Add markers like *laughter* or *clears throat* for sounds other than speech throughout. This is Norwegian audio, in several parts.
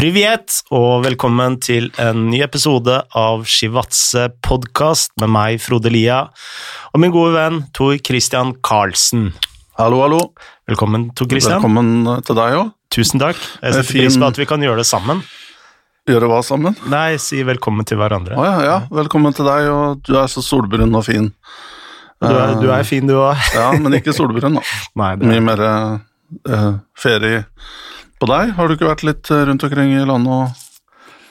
Privet, og velkommen til en ny episode av Shivatse podkast med meg, Frode Lia, og min gode venn Tor Christian Karlsen. Hallo, hallo. Velkommen, Tor Christian. Velkommen til deg òg. Tusen takk. Jeg setter fin... pris på at vi kan gjøre det sammen. Gjøre hva sammen? Nei, si velkommen til hverandre. Å ja, ja. Velkommen til deg, og du er så solbrun og fin. Du er, du er fin, du òg. Ja, men ikke solbrun, da. *laughs* Nei, det er... Mye mer uh, ferie på deg. Har du ikke vært litt eh, rundt omkring i landet og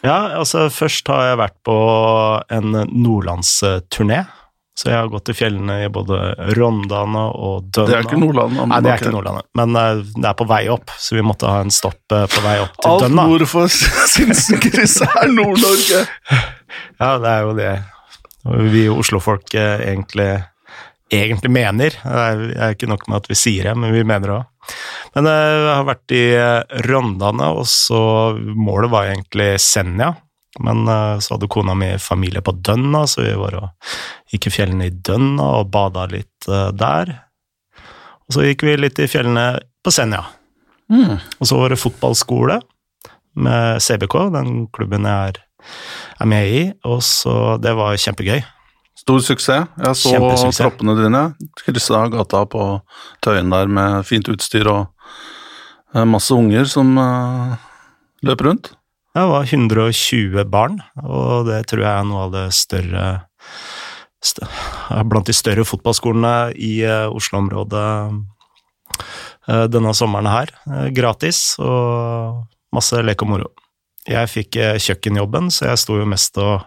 Ja, altså først har jeg vært på en nordlandsturné. Så jeg har gått i fjellene i både Rondane og Dønna. Det er ikke Nordland. Nei, det er ikke Nordlandet, men eh, det er på vei opp, så vi måtte ha en stopp eh, på vei opp til Alt Dønna. nord for *laughs* Sinsenkrysset er Nord-Norge! *laughs* Ja, det er jo det vi oslofolk egentlig, egentlig mener. Er, det er ikke nok med at vi sier det, men vi mener det òg. Men eh, jeg har vært i eh, Rondane, og så målet var egentlig Senja. Men eh, så hadde kona mi familie på Dønna, så vi var og gikk i fjellene i Dønna og bada litt der. Og så gikk vi litt i fjellene på Senja. Mm. Og så var det fotballskole med CBK, den klubben jeg er, er med i, og så Det var kjempegøy. Stor suksess. Jeg så troppene dine. Kryssa gata på Tøyen der med fint utstyr og eh, masse unger som uh, løp rundt. Det var 120 barn, og det tror jeg er noe av det større st Blant de større fotballskolene i eh, Oslo-området eh, denne sommeren her. Eh, gratis og masse lek og moro. Jeg fikk eh, kjøkkenjobben, så jeg sto jo mest og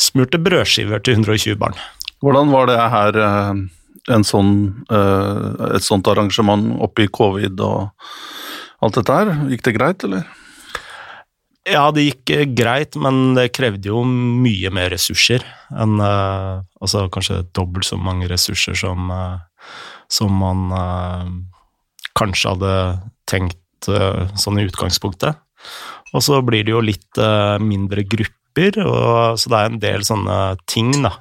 smurte brødskiver til 120 barn. Hvordan var det her eh, en sånn, eh, et sånt arrangement oppi covid og alt dette her? Gikk det greit, eller? Ja, det gikk greit, men det krevde jo mye mer ressurser enn Altså kanskje dobbelt så mange ressurser som, som man kanskje hadde tenkt sånn i utgangspunktet. Og så blir det jo litt eh, mindre grupper, og, så det er en del sånne ting, da.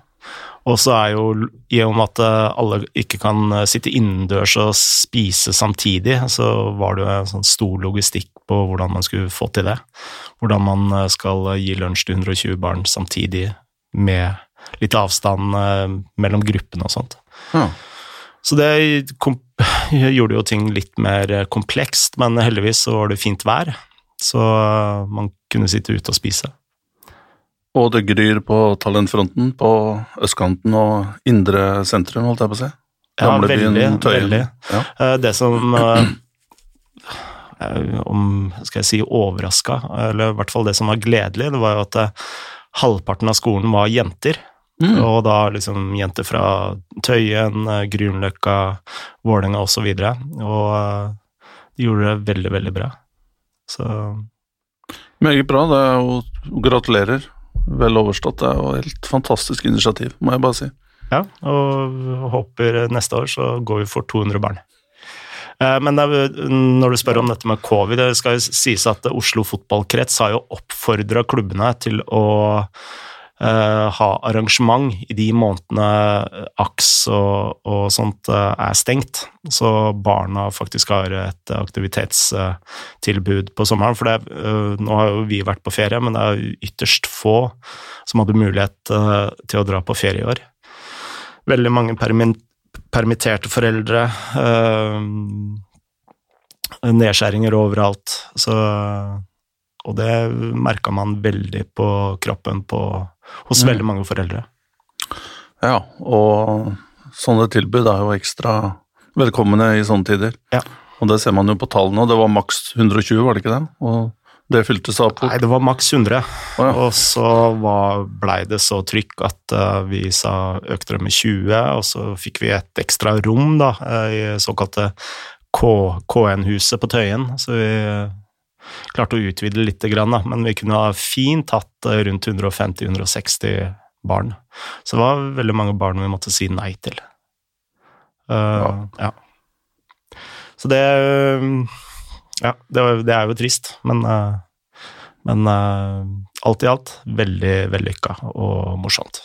Og så er jo, i og med at eh, alle ikke kan eh, sitte innendørs og spise samtidig, så var det jo en sånn stor logistikk på hvordan man skulle få til det. Hvordan man skal gi lunsj til 120 barn samtidig med litt avstand mellom gruppene og sånt. Ja. Så det *laughs* gjorde jo ting litt mer komplekst, men heldigvis så var det fint vær, så eh, man kunne sitte ute og spise. Og det gryr på talentfronten på østkanten og indre sentrum, holdt jeg på å si. Ja, veldig, veldig. Ja. Eh, Det som eh, om, skal jeg si, overraska, eller i hvert fall det som var gledelig, det var jo at halvparten av skolen var jenter. Mm. Og da liksom jenter fra Tøyen, Grünerløkka, Vålerenga osv. Og, og eh, de gjorde det veldig, veldig bra. Så Meget bra. Det er jo Gratulerer. Vel overstått. Det er jo helt fantastisk initiativ, må jeg bare si. ja, og håper neste år så går vi for 200 barn. Eh, Men er, når du spør om dette med covid, det skal jo sies at Oslo fotballkrets har jo oppfordra klubbene til å ha arrangement i de månedene AKS og, og sånt eh, er stengt, så barna faktisk har et aktivitetstilbud på sommeren. For det, eh, nå har jo vi vært på ferie, men det er ytterst få som hadde mulighet eh, til å dra på ferie i år. Veldig mange permitterte foreldre. eh, nedskjæringer overalt. Så, og det merka man veldig på kroppen på, hos Mm. veldig mange foreldre. Ja, og sånne tilbud er jo ekstra velkomne i sånne tider. Ja. Og det ser man jo på tallene, og det var maks 120, var det ikke det? Og det fylte seg opp. Nei, det var maks 100, Oh, ja. og så var, blei det så trykk at eh, vi sa økte det med 20, og så fikk vi et ekstra rom, da, eh, i såkalte KN-huset på Tøyen, så vi klarte å utvide litt, men vi kunne ha fint hatt eh, rundt 150-160 barn. Så det var veldig mange barn vi måtte si nei til. Uh, ja. Så det Ja, det, det er jo trist, men, eh, men eh, alt i alt veldig vellykka og morsomt.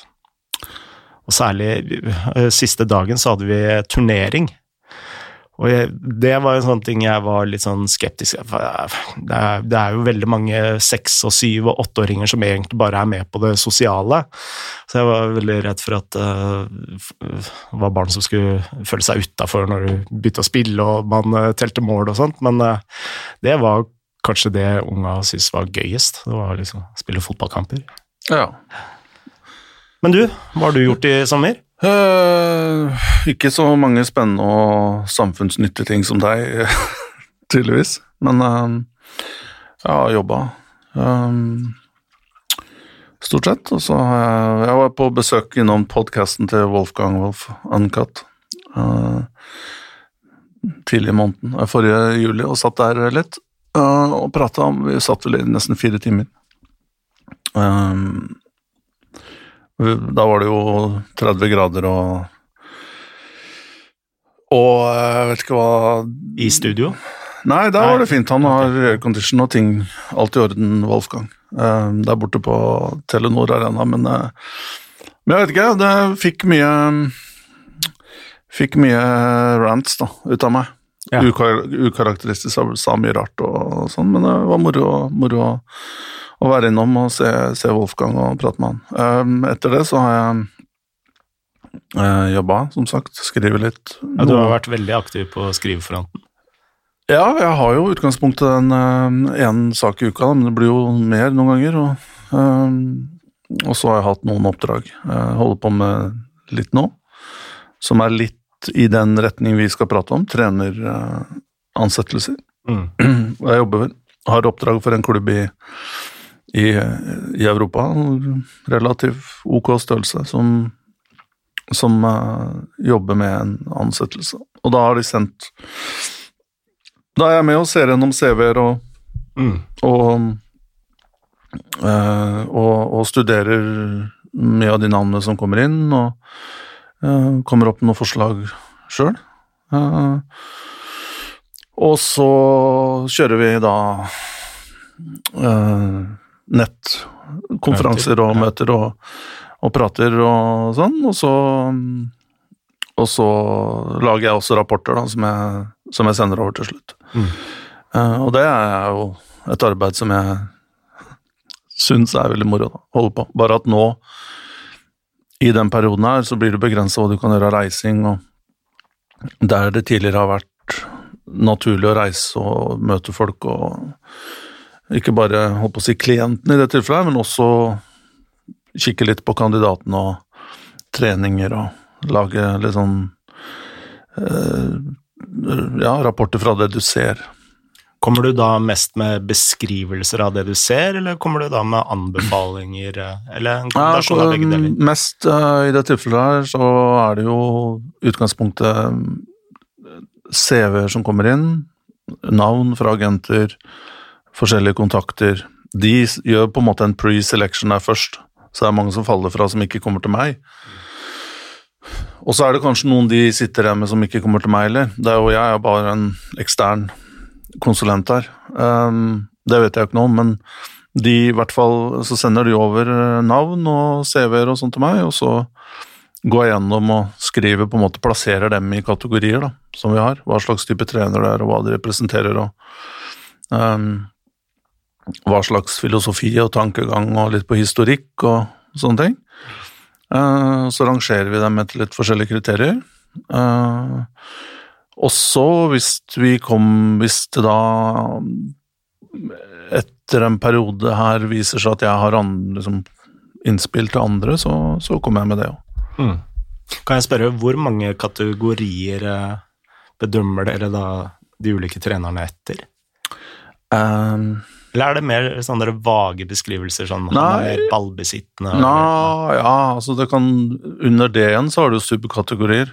Og særlig eh, siste dagen så hadde vi turnering. Og jeg, det var en sånn ting jeg var litt sånn skeptisk til. Det, er- det er jo veldig mange seks- og syv- og åtteåringer som egentlig bare er med på det sosiale. Så jeg var veldig redd for at det uh, var barn som skulle føle seg utafor når du begynte å spille og man uh, telte mål og sånt, men uh, det var kanskje det unga syntes var gøyest. Det var liksom å spille fotballkamper. Ja. Men du, hva har du gjort i sommer? Eh, ikke så mange spennende og samfunnsnyttige ting som deg, *laughs* tydeligvis. Men uh, jeg har jobba. Um, stort sett. Og så har jeg, jeg var på besøk innom podkasten til Wolfgang Wolf Uncut uh, tidlig i måneden, eh, forrige juli, og satt der litt eh, og prata om Vi satt vel i nesten fire timer. Um, da var det jo 30 grader og Og jeg vet ikke hva I studio? Nei, der Nei. var det fint. Han har aircondition og ting. Alt i orden, Wolfgang. Det der borte på Telenor Arena, men eh, Men jeg vet ikke, det fikk mye Fikk mye rants da, ut av meg. Ja. Ukar ukarakteristisk, sa mye rart og sånn, men det var moro, moro å, være innom og se, se Wolfgang og prate med han. Eh, etter det så har jeg uh, jobba, som sagt. Skrive litt. Ja, du har vært veldig aktiv på skrivefronten. Ja, jeg har jo utgangspunktet en én sak i uka, men det blir jo mer noen ganger. Og, eh, og så har jeg hatt noen oppdrag. Jeg holder på med litt nå, som er litt i den retning vi skal prate om. Treneransettelser. Mm. *clears throat* Jeg jobber vel, har oppdrag for en klubb i, i, i Europa, relativt ok størrelse, som, som uh, jobber med en ansettelse. Og da har de sendt Da er jeg med og ser gjennom CV-er og, Mm. og, uh, og, og studerer mye av de navnene som kommer inn, og uh, kommer opp med noen forslag sjøl. og så kjører vi da eh, nettkonferanser og Møter, og, og prater og sånn, og så og så lager jeg også rapporter da, som, jeg, som jeg sender over til slutt. Mm. Eh, og det er jo et arbeid som jeg syns er veldig moro å holde på. Bare at nå, i den perioden her, så blir det begrensa hva du kan gjøre av reising, og der det tidligere har vært naturlig å reise og møte folk, og ikke bare holdt på å si klienten i det tilfellet, men også kikke litt på kandidaten og treninger og lage litt sånn eh, ja, rapporter fra det du ser. Kommer du da mest med beskrivelser av det du ser, eller kommer du da med anbefalinger, eh, eller en kombinasjon av begge altså, deler? mest uh, i det tilfellet her, så er det jo utgangspunktet eh, CV-er som kommer inn, navn fra agenter, forskjellige kontakter. De gjør på en måte en pre-selection der først, så det er mange som faller fra som ikke kommer til meg. Og så er det kanskje noen de sitter igjen med som ikke kommer til meg heller. Det er jo jeg er bare en ekstern konsulent her. Um, det vet jeg ikke noe om, men de i hvert fall så sender de over eh, navn og CV-er og sånt til meg, og så går jeg gjennom og skriver på en måte, plasserer dem i kategorier da, som vi har. Hva slags type trener det er, og hva de representerer, og um, hva slags filosofi og tankegang, og litt på historikk og sånne ting. Eh, så rangerer vi dem etter litt forskjellige kriterier. Også og så, hvis vi kom Hvis det da etter en periode her viser seg at jeg har andre, liksom, innspill til andre, så, så kommer jeg med det òg. Mm. Kan jeg spørre, hvor mange kategorier eh, bedømmer dere da de ulike trenerne etter? Um, Eller er det mer sånne vage beskrivelser, sånn han Nei. er mer ballbesittende? eller- ja, altså det kan Under det igjen så har du subkategorier.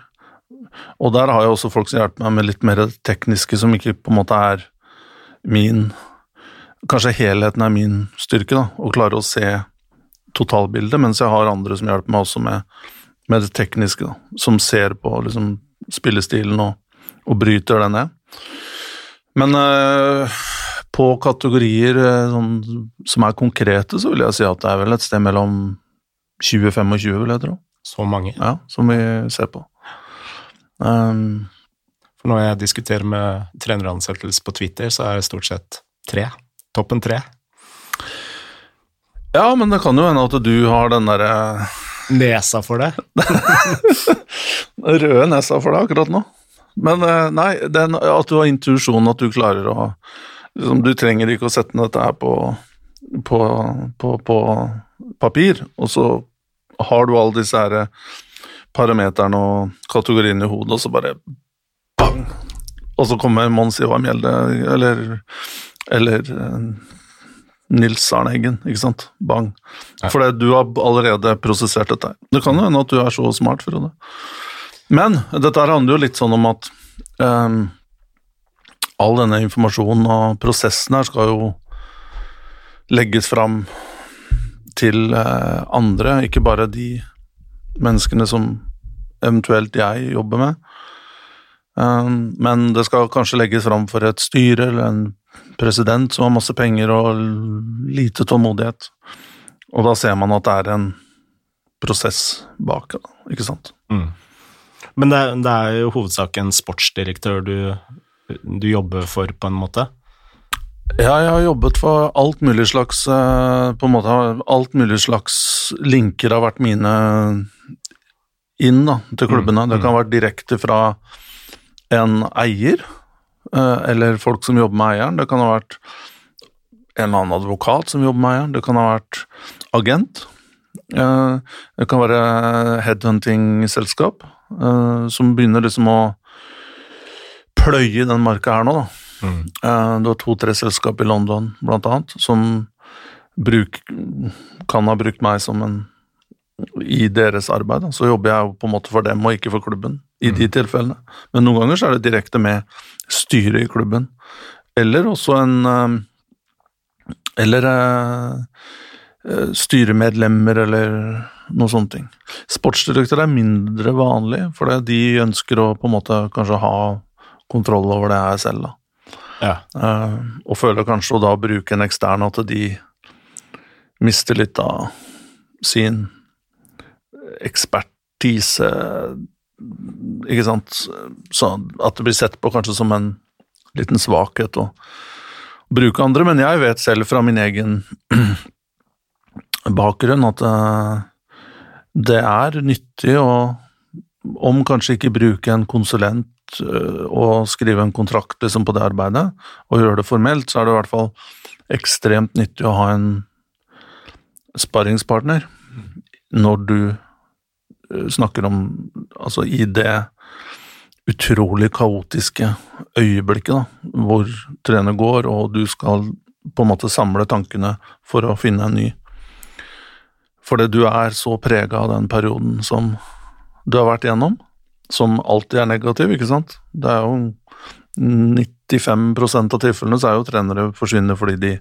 Og der har jeg også folk som hjelper meg med litt mer tekniske, som ikke på en måte er min Kanskje helheten er min styrke, da, å klare å se totalbildet, mens jeg har andre som hjelper meg også med, med det tekniske, da, som ser på liksom, spillestilen og, og bryter den ned. Men eh, på kategorier eh, sånn, som er konkrete, så vil jeg si at det er vel et sted mellom 20-25, vil jeg tro. Så mange? Ja, som vi ser på. Um, Når jeg diskuterer med treneransettelse på Twitter, så er det stort sett tre. Toppen tre. Ja, men det kan jo hende at du har den derre Nesa for det. *laughs* røde nesa for det akkurat nå. Men eh, nei, den, at du har intuisjon, at du klarer å liksom, Du trenger ikke å sette ned dette her på, på, på, på papir, og så har du alle disse her parameterne og kategoriene i hodet, og så bare bang! Og så kommer Mons Ivar Mjelde, eller, eller eh, Nils Arne Eggen, ikke sant? Bang. Ja. For du har allerede prosessert dette. Det kan jo hende at du er så smart, Frode. Men dette handler jo litt sånn om at ehm, all denne informasjonen og prosessen her skal jo legges fram til eh, andre, ikke bare de menneskene som eventuelt jeg jobber med. Um, men det skal kanskje legges fram for et styre eller en president som har masse penger og lite tålmodighet. Og da ser man at det er en prosess bak, ikke sant. Mm. Men det, det er jo hovedsaken sportsdirektør du, du jobber for, på en måte? Ja, jeg har jobbet for alt mulig slags eh, På en måte alt mulig slags linker har vært mine inn da, til klubbene. Mm, Det kan ha vært direkte fra en eier, eh, eller folk som jobber med eieren. Det kan ha vært en eller annen advokat som jobber med eieren. Det kan ha vært agent. Eh, Det kan være headhunting-selskap som begynner liksom å pløye den marka her nå, da. Mm. Eh, Det var to-tre selskap i London, blant annet, som bruk, kan ha brukt meg som en i deres arbeid. Da. Så jobber jeg på en måte for dem og ikke for klubben, i de tilfellene. Men noen ganger så er det direkte med styret i klubben. Eller også en eh, Eller eh, styremedlemmer eller noe sånne ting. Sportsdirektør er mindre vanlig, for de ønsker å på en måte kanskje ha kontroll over det her selv. da. Ja. Uh, og føler kanskje å da bruke en ekstern at de mister litt av sin ekspertise, ikke sant, så at det blir sett på kanskje som en liten svakhet å bruke andre, men jeg vet selv fra min egen bakgrunn at uh, det er nyttig å, om kanskje ikke bruke en konsulent øh, og skrive en kontrakt liksom, på det arbeidet, og gjøre det formelt, så er det i hvert fall ekstremt nyttig å ha en sparringspartner når du øh, snakker om Altså i det utrolig kaotiske øyeblikket da, hvor trener går, og du skal på en måte samle tankene for å finne en ny. Fordi du er så prega av den perioden som du har vært igjennom, som alltid er negativ, ikke sant? Det er jo 95% av tilfellene så er jo trenere forsvinner fordi de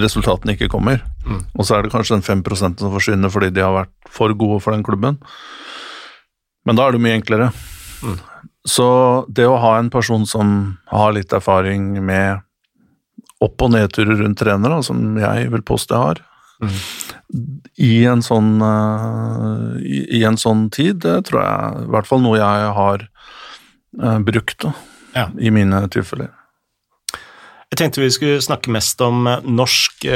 resultatene ikke kommer. Mm. Og så er det kanskje den 5% som forsvinner fordi de har vært for gode for den klubben. Men da er det mye enklere. Mm. Så det å ha en person som har litt erfaring med opp- og nedturer rundt trenere, som jeg vil påstå jeg har, Mm. I en sånn eh, i, en sånn tid, det tror jeg i hvert fall noe jeg har eh, brukt da, Ja. i mine tilfeller. Jeg tenkte vi skulle snakke mest om eh, norsk,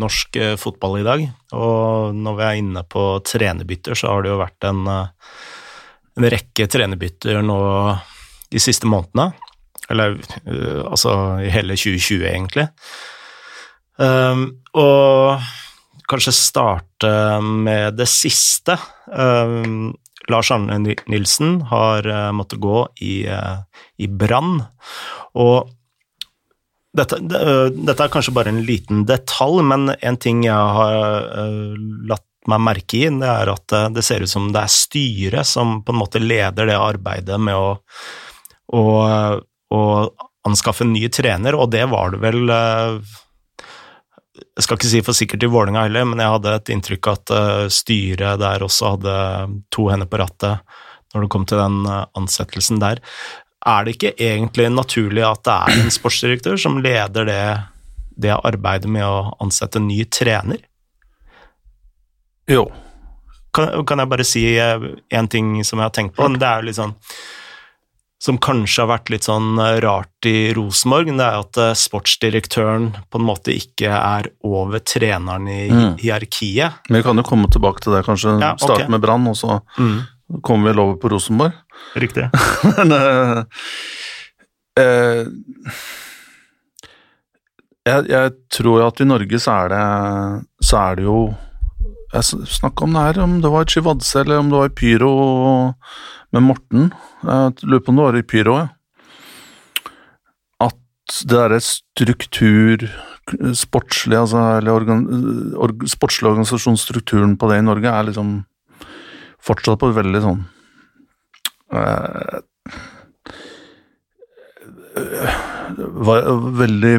norsk fotball i dag. Og når vi er inne på trenerbytter, så har det jo vært en, en rekke trenerbytter nå de siste månedene. Eller altså i hele 2020, egentlig. Um, og kanskje starte med det siste. Um, Lars Arne Nilsen har uh, måttet gå i, uh, i brann. Og dette, det, øh, dette er kanskje bare en liten detalj, men en ting jeg har latt meg merke i, det er at det ser ut som det er styret som på en måte leder det arbeidet med å, å, å anskaffe en ny trener, og det var det vel Jeg skal ikke si for sikkert i Vålerenga heller, men jeg hadde et inntrykk at øh, styret der også hadde to hender på rattet når det kom til den øh, ansettelsen der er det ikke egentlig naturlig at det er en sportsdirektør som leder det, det arbeidet med å ansette ny trener? Jo. Kan, kan jeg bare si én ting som jeg har tenkt på? Det er jo litt sånn som kanskje har vært litt sånn eh, rart i Rosenborg, det er at eh, sportsdirektøren på en måte ikke er over treneren i Mm. hierarkiet. Men vi kan jo komme tilbake til det, kanskje. Ja, okay. Starte med Brann, og så kommer vi vel over på Rosenborg. Riktig. *laughs* Men uh, jeg, jeg tror at i Norge så er det, så er det jo Jeg snakka om det her, om det var Chivadze eller om det var Pyro med Morten. Jeg lurer på om det var i Pyro, ja. At det derre struktur sportslig, altså, eller organ, or, sportslig organisasjonsstrukturen på det i Norge er liksom fortsatt på et veldig sånn eh, veldig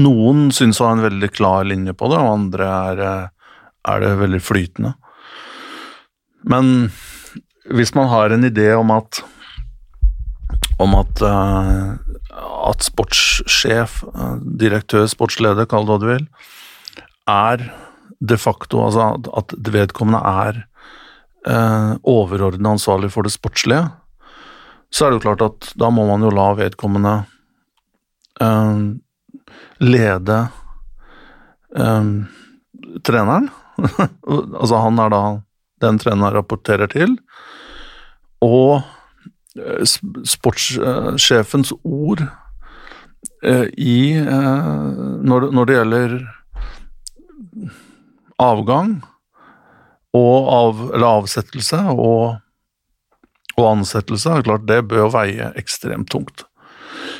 Noen syns å ha en veldig klar linje på det, og andre er, eh, er det veldig flytende. Men hvis man har en idé om at om at, uh, at sportssjef, eh, direktør, sportsleder, kall det hva du vil, er de facto Altså at, at vedkommende er uh, overordnet ansvarlig for det sportslige, så er det jo klart at da må man jo la vedkommende uh, lede treneren. *laughs* altså han er da den treneren rapporterer til, og eh, sportssjefens ord eh, i eh, når, det- gjelder avgang og av, avsettelse og og ansettelse, er klart det bør veie ekstremt tungt.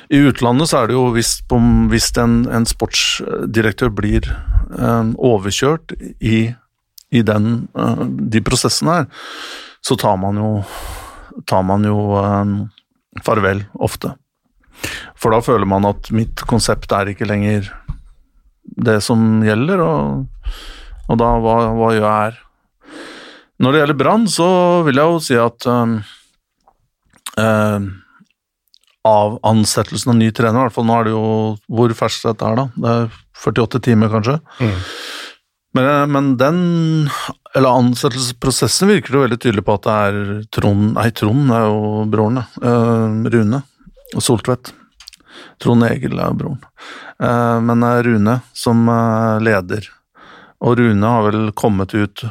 I utlandet så er det jo hvis en, en sportsdirektør blir eh, overkjørt i, i den, eh, de prosessene her, så tar man jo, tar man jo eh, farvel ofte. For da føler man at mitt konsept er ikke lenger det som gjelder, og, og da hva, hva gjør jeg her? Når det gjelder Brann, så vil jeg jo si at eh, av ansettelsen av ny trener, i hvert fall nå er det jo Hvor ferskt dette er, da? Det er 48 timer, kanskje? Men, eh, men den, eller ansettelsesprosessen virker det veldig tydelig på at det er Trond Nei, Trond er jo broren, ja. Eh, Rune Soltvedt. Trond Egil er broren. Eh, men det er Rune som eh, leder. Og Rune har vel kommet ut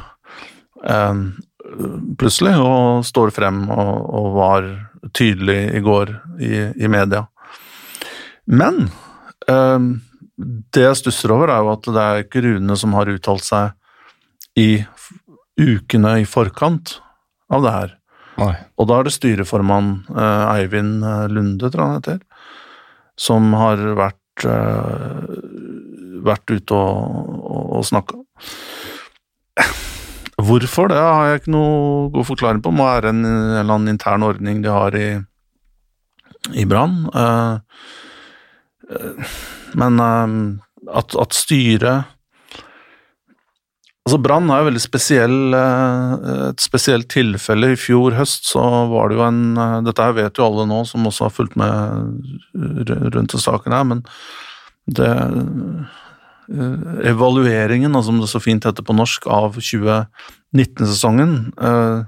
plutselig og står frem og, og var tydelig i går i, i media. Men det jeg stusser over, er jo at det er ikke Rune som har uttalt seg i ukene i forkant av det her. Nei. Og da er det styreformann eh, Eivind eh, Lunde, tror jeg han heter, som har vært, eh, vært ute og, og, og snakka. Hvorfor det har jeg ikke noe god forklaring på. Må være en, en eller annen intern ordning de har i, i Brann. Eh, eh, men eh, at, at styret Altså Brann er jo veldig spesiell, eh, et spesielt tilfelle. I fjor høst så var det jo en eh, Dette her vet jo alle nå som også har fulgt med rundt i saken her, men det eh, Evalueringen, altså som det så fint heter på norsk, av 2019-sesongen eh,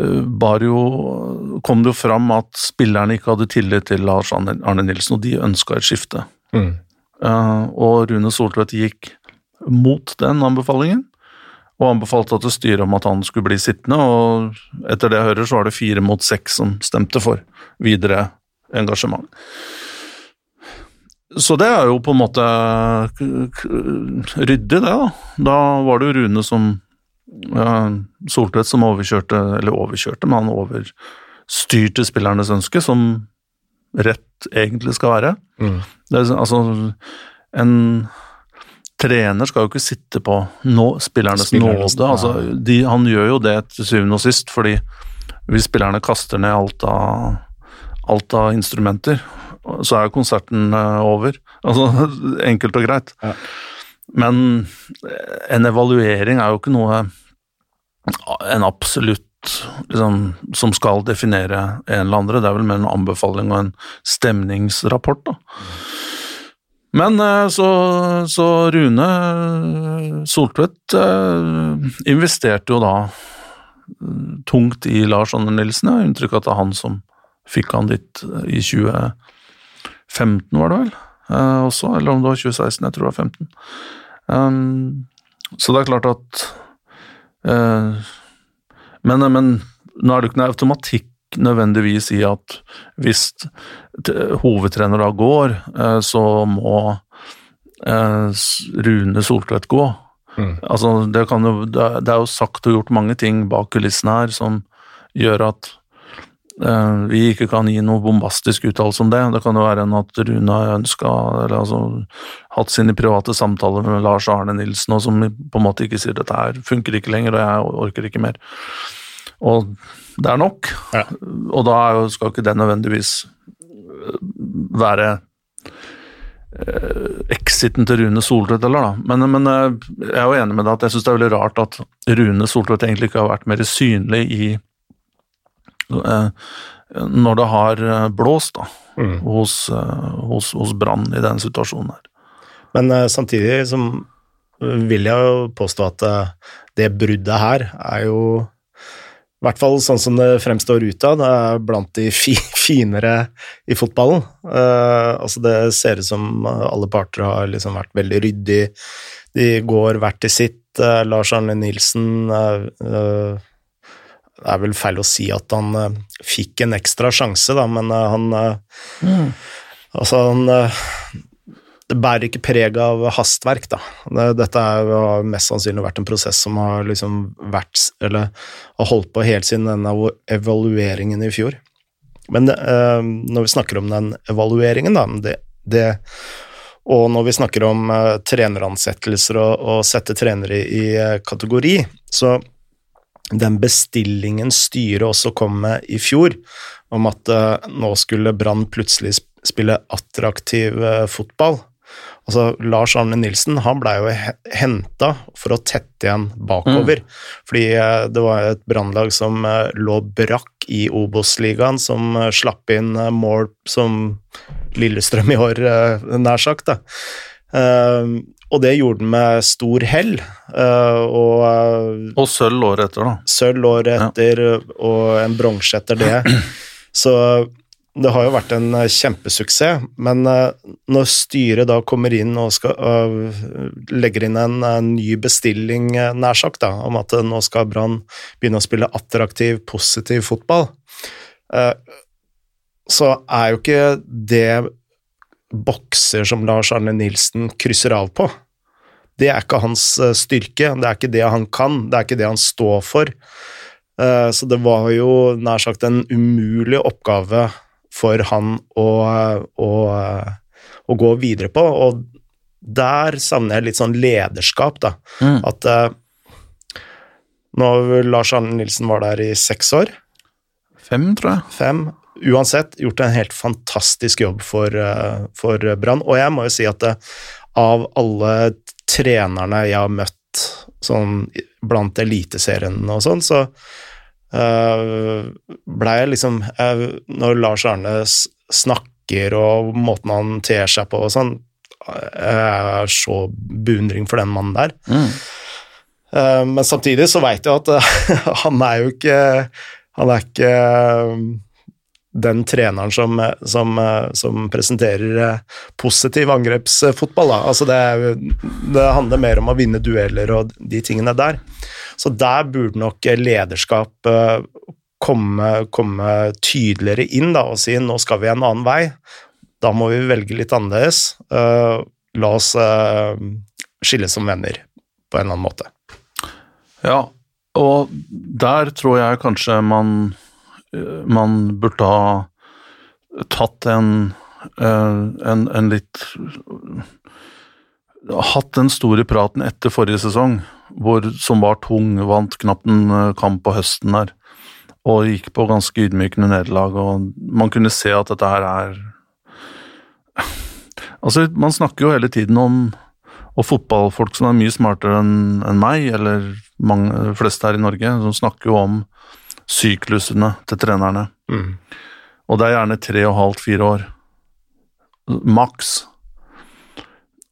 eh, bar jo kom det jo fram at spillerne ikke hadde tillit til Lars Arne Nilsen, og de ønska et skifte. Mm. Eh, og Rune Soltvedt gikk mot den anbefalingen, og anbefalte til styret om at han skulle bli sittende, og etter det jeg hører, så var det fire mot seks som stemte for videre engasjement. Så det er jo på en måte ryddig, det, da. Da var det jo Rune som ja, Soltvedt som overkjørte, eller overkjørte, men han overstyrte spillernes ønske, som rett egentlig skal være. Mm. Det er, altså, en trener skal jo ikke sitte på nå, spillernes nåde. Altså, de, han gjør jo det til syvende og sist, fordi hvis spillerne kaster ned alt av, alt av instrumenter, så er jo konserten eh, over. *laughs* Altså, enkelt og greit. Ja. Men en evaluering er jo ikke noe en absolutt liksom, som skal definere en eller andre. Det er vel mer en anbefaling og en stemningsrapport, da. Men eh, så, så Rune Soltvedt eh, investerte jo da tungt i Lars Anne Nilsen. Jeg har inntrykk av at det er han som fikk han dit i 2015, var det vel? Eh, også, eller om det var 2016, jeg tror det var 15. Um, så det er klart at men, men, nå er det jo ikke noe automatikk nødvendigvis i at hvis hovedtrener da går, uh, så må uh, Rune Soltvedt gå. Mm. Altså, det, jo, det, er jo sagt og gjort mange ting bak kulissene her som gjør at uh, vi ikke kan gi noe bombastisk uttalelse om det. Det kan jo være en at Rune har ønska eller altså hatt sine private samtaler med Lars Arne Nilsen, og som på en måte ikke sier dette her funker ikke lenger, og jeg orker ikke mer. Og det er nok. Ja. Og da skal ikke det nødvendigvis være Eh, exiten til Rune Soltvedt heller, da. Men, men, eh, jeg er jo enig med deg at jeg syns det er veldig rart at Rune Soltvedt egentlig ikke har vært mer synlig i eh, Når det har blåst, da. Mm. Hos, hos, hos Brann i den situasjonen her. Men samtidig som vil jeg jo påstå at det bruddet her er jo i hvert fall sånn som det fremstår utad, er blant de fi, *laughs* finere i fotballen. Uh, altså det ser ut som alle parter har liksom vært veldig ryddig. De går hvert til sitt. Uh, Lars Arne Nilsen uh, Det er vel feil å si at han fikk en ekstra sjanse, da, men han mm. Altså, han det bærer ikke preg av hastverk, da. Dette har mest sannsynlig vært en prosess som har liksom vært Eller har holdt på helt siden denne evalueringen i fjor. Men eh, når vi snakker om den evalueringen, da, det, det og når vi snakker om eh, treneransettelser og, og sette trenere i, i uh, kategori, så den bestillingen styret også kom med i fjor, om at eh, nå skulle Brann plutselig spille attraktiv fotball, Altså, Lars Arne Nilsen han blei jo henta for å tette igjen bakover. Mm. Fordi eh, det var et brannlag som eh, lå brakk i Obos-ligaen, som eh, slapp inn mål som Lillestrøm i år, nær sagt. da. og det gjorde den med stor hell. og, og sølv året etter, da. Sølv året etter, ja. og en bronse etter det. Så det har jo vært en eh, kjempesuksess, men eh, når styret da kommer inn og skal, uh, legger inn en, en, ny bestilling, nær sagt, da, om at nå skal Brann begynne å spille attraktiv, positiv fotball, så er jo ikke det bokser som Lars Arne Nilsen krysser av på. Det er ikke hans styrke, det er ikke det han kan, det er ikke det han står for. Så det var jo nær sagt en umulig oppgave for han å, å, å, gå videre på. Og der savner jeg litt sånn lederskap, da. Mm. At uh, når Lars Arne Nilsen var der i seks år Fem, tror jeg. Fem. Uansett, gjort en helt fantastisk jobb for, uh, for Brann. Og jeg må jo si at uh, av alle trenerne jeg har møtt sånn blant eliteserien og sånn, så uh, blei jeg liksom jeg, Når Lars Arne snakker og måten han ter seg på og sånn, jeg er så beundring for den mannen der. Mm. Uh, men samtidig så veit jeg at *laughs* han er jo ikke Han er ikke den treneren som, som, som, presenterer positiv angrepsfotball. Da. Altså det, det, handler mer om å vinne dueller og de tingene der. Så der burde nok lederskap eh, komme, komme tydeligere inn da, og si nå skal vi en annen vei. Da må vi velge litt annerledes. Uh, la oss skilles som venner på en eller annen måte. Ja, og der tror jeg kanskje man, man burde ha tatt en, en, en litt Hatt den store praten etter forrige sesong hvor, som var tung, vant knapt en eh, kamp på høsten der, og gikk på ganske ydmykende nederlag, og man kunne se at dette her er *laughs* Altså, man snakker jo hele tiden om og fotballfolk som er mye smartere enn en meg, eller mange, fleste her i Norge, som snakker jo om syklusene til trenerne. Mm. Og det er gjerne tre og halvt, fire år. Maks.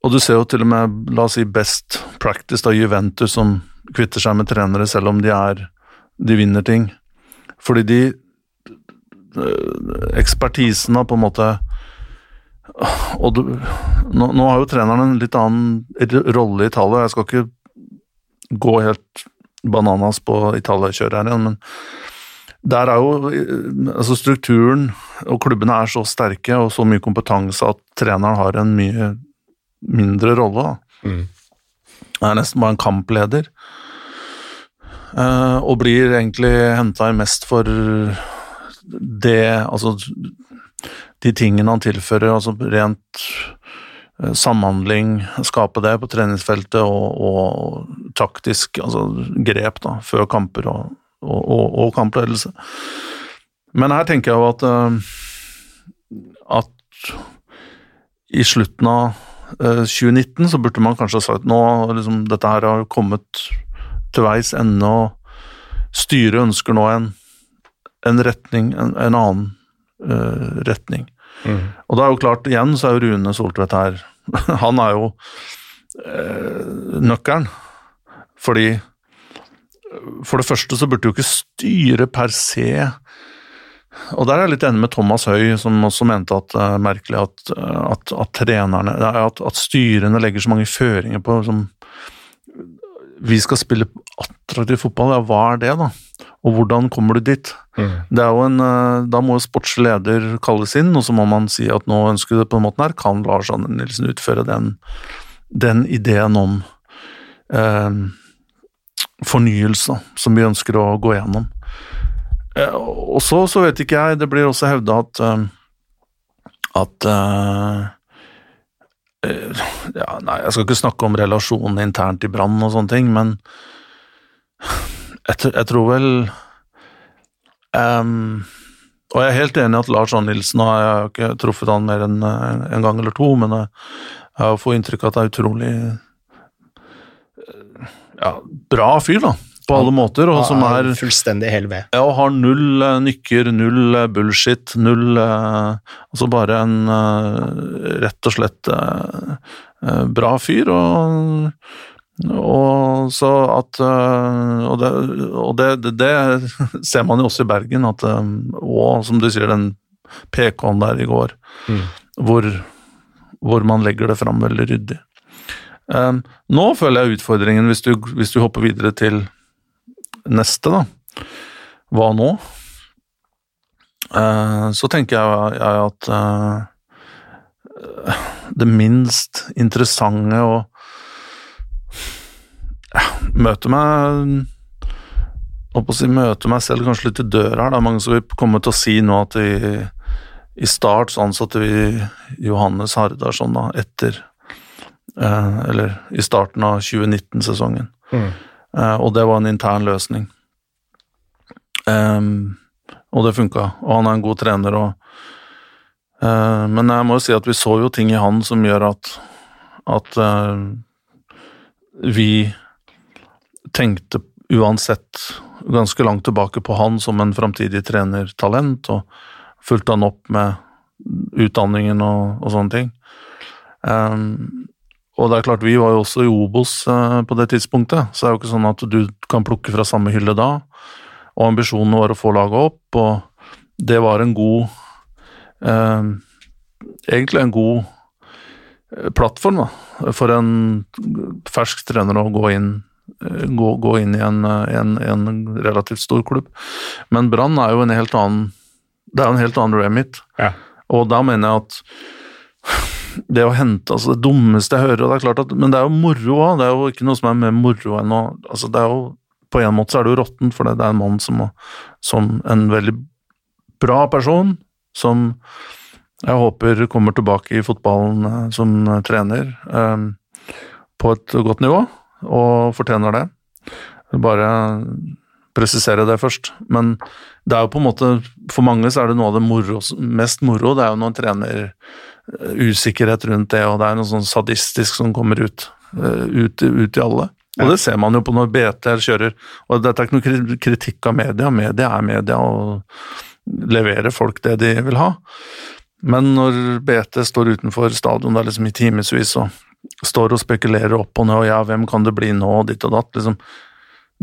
Og du ser jo til og med, la oss si, best practice av Juventus som kvitter seg med trenere selv om de er de vinner ting. Fordi de øh, Ekspertisen har på en måte Og du, nå, nå har jo treneren en litt annen rolle i tallet. Jeg skal ikke gå helt bananas på Italia-kjøret her igjen, men der er jo altså strukturen og klubbene er så sterke og så mye kompetanse at treneren har en mye mindre rolle. Mm. Han er nesten bare en kampleder. Uh, og blir egentlig henta inn mest for det Altså de tingene han tilfører, altså rent samhandling, skape det på treningsfeltet og, og taktisk altså grep da, før kamper og og, og, kampledelse. Men her tenker jeg jo at, uh, at i slutten av uh, eh, 2019 så burde man kanskje ha sagt nå liksom, dette her har kommet til veis ende, og styret ønsker nå en, en retning, en, en annen uh, retning. Mm. Og da er jo klart, igjen så er jo Rune Soltvedt her *laughs* Han er jo nøkkelen, fordi for det første så burde jo ikke styret per se og der er jeg litt enig med Thomas Høy, som også mente at det uh, er merkelig at, uh, at, at trenerne at, at, styrene legger så mange føringer på som Vi skal spille attraktiv fotball, ja, hva er det, da? Og hvordan kommer du dit? Mm. Det er jo en, uh, da må jo sportslig leder kalles inn, og så må man si at nå ønsker vi det på den måten her. Kan Lars Anne Nilsen utføre den, den ideen om eh, fornyelse som vi ønsker å gå gjennom. Eh, og så, så vet ikke jeg, det blir også hevda at eh, at uh, ja, Nei, jeg skal ikke snakke om relasjonen internt i Brann og sånne ting, men jeg, jeg tror vel um, Og jeg er helt enig at Lars Arne Nilsen har Jeg har ikke truffet han mer enn en gang eller to, men jeg, jeg får inntrykk av at det er utrolig ja, bra fyr, da. På alle måter. Og som er Fullstendig hel ved. Ja, og har null uh, nykker, null uh, bullshit, null uh, Altså bare en rett og slett bra fyr, og og så at Og, det, og det, det, det, *laughs* ser man jo også i Bergen, at Og som du sier, den PK-en der i går, mm. hvor, hvor man legger det fram veldig ryddig. Um, nå føler jeg utfordringen, hvis du, hvis du, hopper videre til neste, da. Hva nå? Uh, så tenker jeg, jeg at uh, det minst interessante å ja, møte meg å si, møte meg selv kanskje litt i døra her. Det er mange som vil komme til å si nå at i, i start så ansatte vi Johannes Hardarson da, etter Eh, eller i starten av 2019-sesongen. Mm. Eh, og det var en intern løsning. Um, og det funka, og han er en god trener og uh, Men jeg må jo si at vi så jo ting i han som gjør at at uh, vi tenkte uansett ganske langt tilbake på han som en framtidig trenertalent, og fulgte han opp med utdanningen og, og sånne ting. Um, og det er klart, vi var jo også i Obos eh, på det tidspunktet, så det er jo ikke sånn at du kan plukke fra samme hylle da. Og ambisjonen var å få laget opp, og det var en god eh, Egentlig en god eh, plattform da, for en fersk trener å gå inn, eh, gå, gå inn i en, en, en, relativt stor klubb. Men Brann er jo en helt annen Det er jo en helt annen remit, ja. og da mener jeg at det å hente altså Det dummeste jeg hører, og det er klart at, men det er jo moro òg. Det er jo ikke noe som er mer moro enn å altså det er jo, På en måte så er det jo råttent, for det er en mann som, som en veldig bra person, som jeg håper kommer tilbake i fotballen eh, som trener eh, på et godt nivå, og fortjener det. Bare presisere det først. Men det er jo på en måte For mange så er det noe av det moro, mest moro. Det er jo når en trener usikkerhet rundt det, og det er noe sånn sadistisk som kommer ut, uh, ut, ut, i alle. Og det ser man jo på når BT kjører. Og dette er ikke noe kritikk av media, media er media og leverer folk det de vil ha. Men når BT står utenfor stadion der liksom i timevis og står og spekulerer opp og ned, og ja, hvem kan det bli nå, og ditt og datt, liksom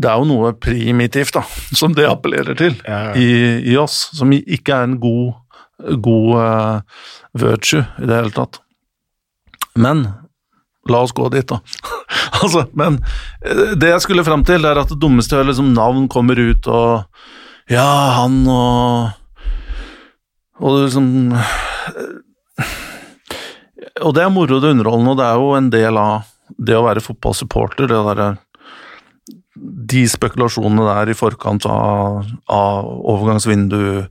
det er jo noe primitivt da, *laughs* som det appellerer til i, i oss, som ikke er en god, god eh, virtue i det hele tatt. Men la oss gå dit, da. *laughs* altså, men eh, det jeg skulle fram til, er at det dummeste er liksom navn kommer ut, og ja, han og Og du liksom Og det er moro, det er underholdende, og det er jo en del av det å være fotballsupporter, det derre de spekulasjonene der i forkant av, av overgangsvindu,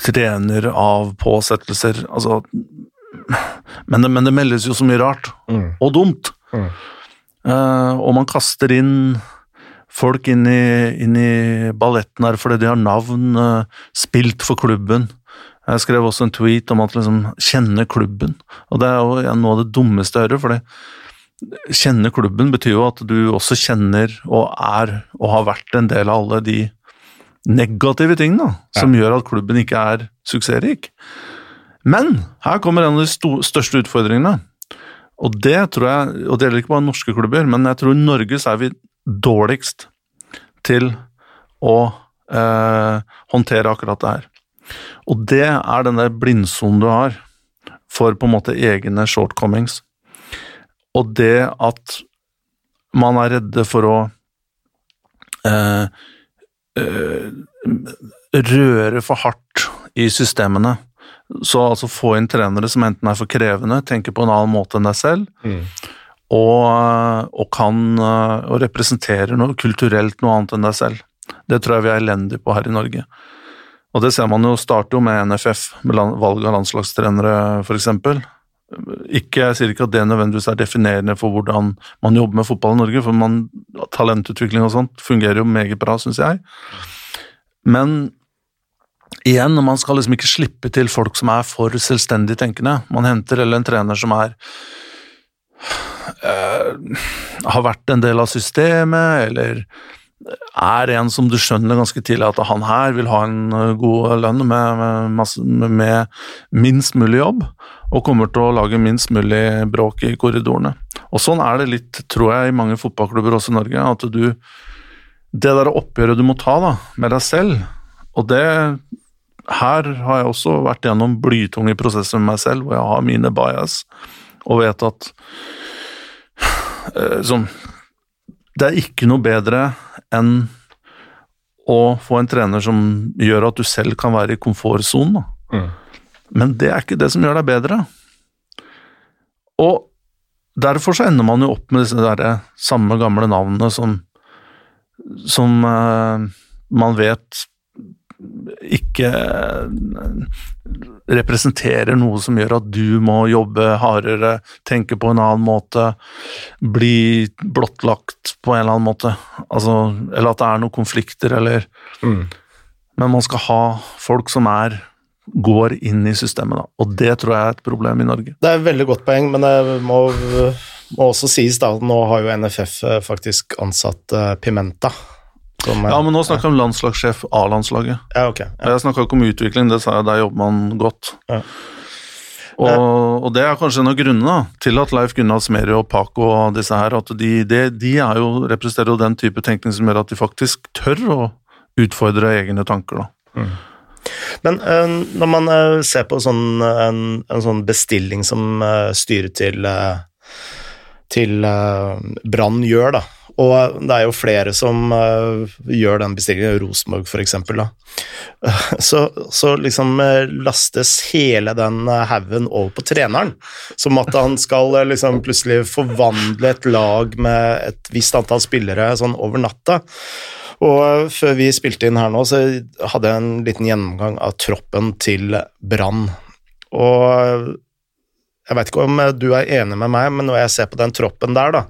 trener av påsettelser altså, men, det, men det meldes jo så mye rart, Mm. og dumt. Mm. Uh, og man kaster inn folk inn i, inn i balletten her fordi de har navn, uh, spilt for klubben. Jeg skrev også en tweet om at liksom kjenne klubben, og det er jo noe av det dummeste jeg hører, fordi kjenne klubben betyr jo at du også kjenner og er og har vært en del av alle de negative ting da, som gjør at klubben ikke er suksessrik. Men her kommer en av de største utfordringene. Og det tror jeg, og det gjelder ikke bare norske klubber, men jeg tror i Norge så er vi dårligst til å eh, håndtere akkurat det her. Og det er den der blindsonen du har for på en måte egne shortcomings. Og det at man er redde for å eh, eh, røre for hardt i systemene. Så altså få inn trenere som enten er for krevende, tenker på en annen måte enn deg selv, Mm. og, og kan eh, og representerer noe kulturelt noe annet enn deg selv. Det tror jeg vi er elendige på her i Norge. Og det ser man jo starter jo med NFF, med valg av landslagstrenere f.eks. Ikke, jeg sier ikke at det nødvendigvis er definerende for hvordan man jobber med fotball i Norge, for man, talentutvikling og sånt fungerer jo meget bra, syns jeg. Men igjen, man skal liksom ikke slippe til folk som er for selvstendig tenkende. Man henter eller en trener som er øh, har vært en del av systemet, eller er en som du skjønner ganske tidlig at han her vil ha en eh, god lønn med, med, masse, med, minst mulig jobb, og kommer til å lage minst mulig bråk i korridorene. Og sånn er det litt, tror jeg, i mange fotballklubber også i Norge, at du Det der oppgjøret du må ta da, med deg selv, og det her har jeg også vært gjennom blytunge prosesser med meg selv, hvor jeg har mine bias, og vet at eh, sånn, Det er ikke noe bedre enn å få en trener som gjør at du selv kan være i komfortsonen. Mm. Men det er ikke det som gjør deg bedre. Og derfor så ender man jo opp med disse der samme gamle navnene som, som uh, man vet ikke representerer noe som gjør at du må jobbe hardere, tenke på en annen måte, bli blottlagt på en eller annen måte. Altså, eller at det er noen konflikter, eller Mm. Men man skal ha folk som er går inn i systemet, da. Og det tror jeg er et problem i Norge. Det er et veldig godt poeng, men det må, må også sies da, nå har jo NFF eh, faktisk ansatt eh, Pimenta. Er, Ja, men nå snakker jeg om landslagssjef A-landslaget. ja, okay, Ja. Jeg snakka ikke om utvikling, det sa jeg, der jobber man godt. Ja. Og, og det er kanskje en av grunnene til at Leif Gunnar Smerud og Paco og disse her, at de, de, de jo, representerer jo den type tenkning som gjør at de faktisk tør å utfordre egne tanker. da. Men eh, når man eh, ser på sånn, en, en sånn bestilling som eh, styret til, eh, til eh, Brann gjør, da, og det er jo flere som uh, gjør den bestillingen, Rosenborg for eksempel. *laughs* Så, så liksom uh, lastes hele den eh, haugen over på treneren, som at han skal uh, liksom plutselig forvandle et lag med et visst antall spillere sånn over natta. Og eh, før vi spilte inn her nå, så hadde jeg en liten gjennomgang av troppen til Brann. Og eh, jeg vet ikke om eh, du er enig med meg, men når jeg ser på den troppen der, da,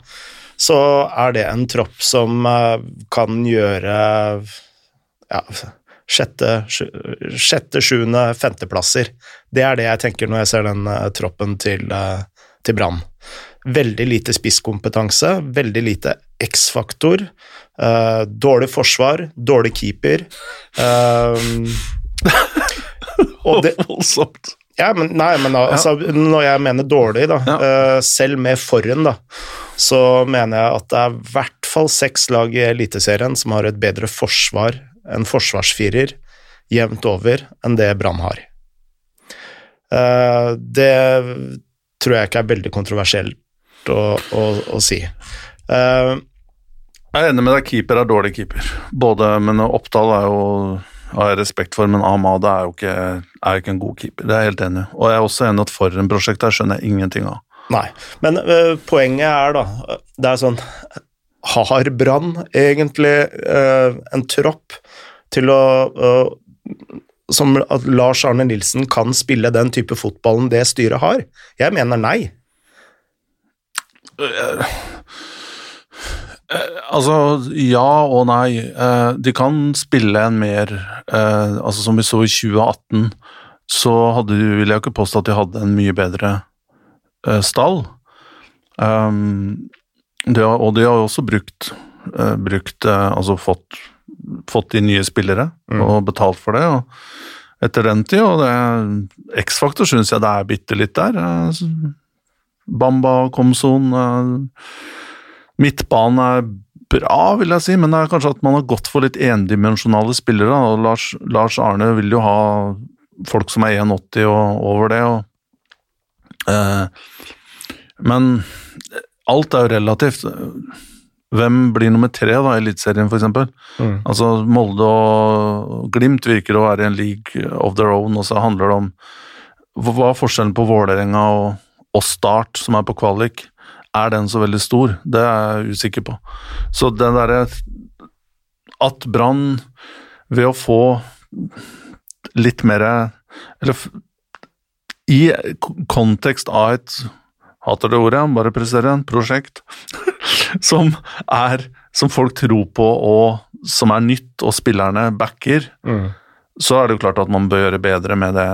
så er det en tropp som kan gjøre ja, sjette, sjette, sjuende, femteplasser. Det er det jeg tenker når jeg ser den troppen til, til Brann. Veldig lite spisskompetanse, veldig lite X-faktor. Uh, dårlig forsvar, dårlig keeper. eh, og det, *laughs* Voldsomt. ja, men, nei, men altså, når jeg mener dårlig, da, Ja. uh, selv med forhen, da, så mener jeg at det er i hvert fall seks lag i Eliteserien som har et bedre forsvar, en forsvarsfirer, jevnt over, enn det Brann har. Uh, det tror jeg ikke er veldig kontroversielt å, å, å si. Eh, Jeg er enig med deg, keeper er dårlig keeper. Både, men Oppdal er jo har jeg respekt for, men Ahmad er jo ikke, er ikke en god keeper. Det er jeg helt enig i. Og jeg er også enig at Forren-prosjektet her skjønner jeg ingenting av. Nei, men øh, poenget er da Det er sånn Har Brann egentlig øh, en tropp til å øh, Som at Lars Arne Nilsen kan spille den type fotballen det styret har? Jeg mener nei. Altså, ja og nei. Eh, De kan spille en mer eh, Altså, som vi så i 2018, så hadde, de- vil jeg ikke påstå at de hadde en mye bedre eh, stall. Um, de har, og de har også brukt, eh, brukt eh, Altså fått, fått de nye spillere Mm. og betalt for det. og etter den tid, og det X-faktor syns jeg det er bitte litt der. Eh, Bamba, Komson eh, Midtbanen er bra, vil jeg si, men det er kanskje at man har gått for litt endimensjonale spillere. og Lars, Lars Arne vil jo ha folk som er 1,80 og over det. Og, eh, men alt er jo relativt. Hvem blir nummer tre da, i Eliteserien, f.eks.? Mm. Altså, Molde og Glimt virker å være i en league of their own, og så handler det om hva er forskjellen på Vålerenga og, og Start, som er på kvalik? Er den så veldig stor? Det er jeg usikker på. Så den derre At Brann, ved å få litt mer Eller i kontekst av et Hater det ordet, bare presiserer en prosjekt *laughs* som er Som folk tror på, og som er nytt, og spillerne backer, Mm. så er det jo klart at man bør gjøre bedre med det,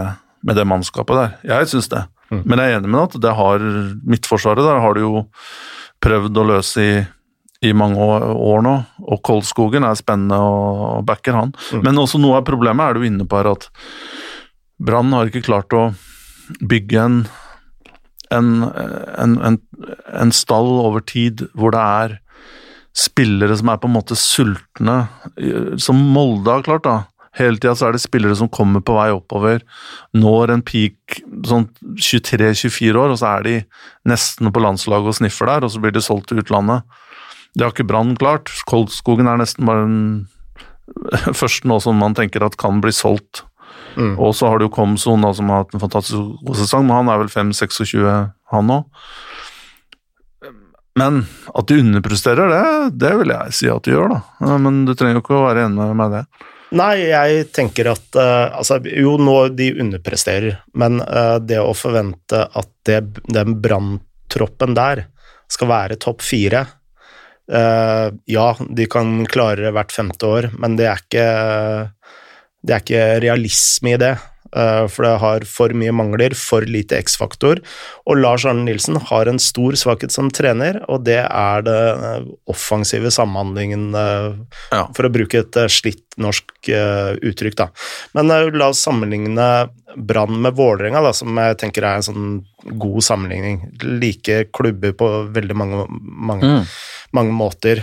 med det mannskapet der. Jeg syns det. Mm. Men jeg er enig med at det har Midtforsvaret der har du jo prøvd å løse i, i mange år, år nå, og Koldskogen er spennende og, backer han. Mm. Men også noe av problemet er du inne på her at Brann har ikke klart å bygge en, en, en, en, en stall over tid hvor det er spillere som er på en måte sultne, som Molde har klart, da. Hele tida så er det spillere som kommer på vei oppover, når en peak sånn 23-24 år, og så er de nesten på landslaget og sniffer der, og så blir de solgt til utlandet. Det har ikke Brann klart. Koldskogen er nesten bare den *laughs* første nå som man tenker at kan bli solgt. Mm. Og så har du Komson, da, som har hatt en fantastisk god sesong, men han er vel 5-26, han òg. Men at de underpresterer, det, det vil jeg si at de gjør, da. Men du trenger jo ikke å være enig med det. Nei, jeg tenker at uh, altså, Jo, nå de underpresterer, men uh, det å forvente at det, den branntroppen der skal være topp fire uh, Ja, de kan klare hvert femte år, men det er ikke Det er ikke realisme i det. Eh, for det har for mye mangler, for lite X-faktor. Og Lars Arne Nilsen har en stor svakhet som trener, og det er det eh, offensive samhandlingen eh, Ja. for å bruke et slitt norsk uttrykk, da. Men la oss sammenligne Brann med Vålerenga, da, som jeg tenker er en sånn god sammenligning. Like klubber på veldig mange, mange, Mm. mange måter.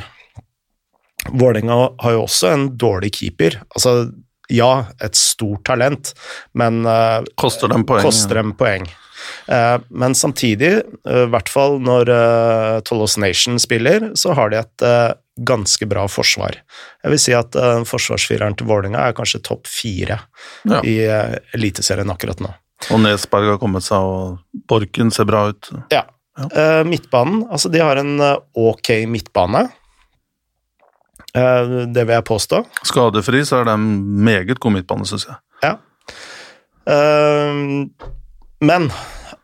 Vålerenga har jo også en dårlig keeper. Altså, ja, et stort talent, men uh, Koster dem poeng. koster dem poeng. Uh, men samtidig, eh, i hvert fall når uh, Tolos Nation spiller, så har de et ganske bra forsvar. Jeg vil si at forsvarsfireren til Vålerenga er kanskje topp fire Ja. i Eliteserien akkurat nå. Og Nesberg har kommet seg, og Borken ser bra ut. Ja. Eh, midtbanen, altså de har en ok midtbane. Eh, det vil jeg påstå. Skadefri så er de meget god midtbane, syns jeg. Ja. Eh, men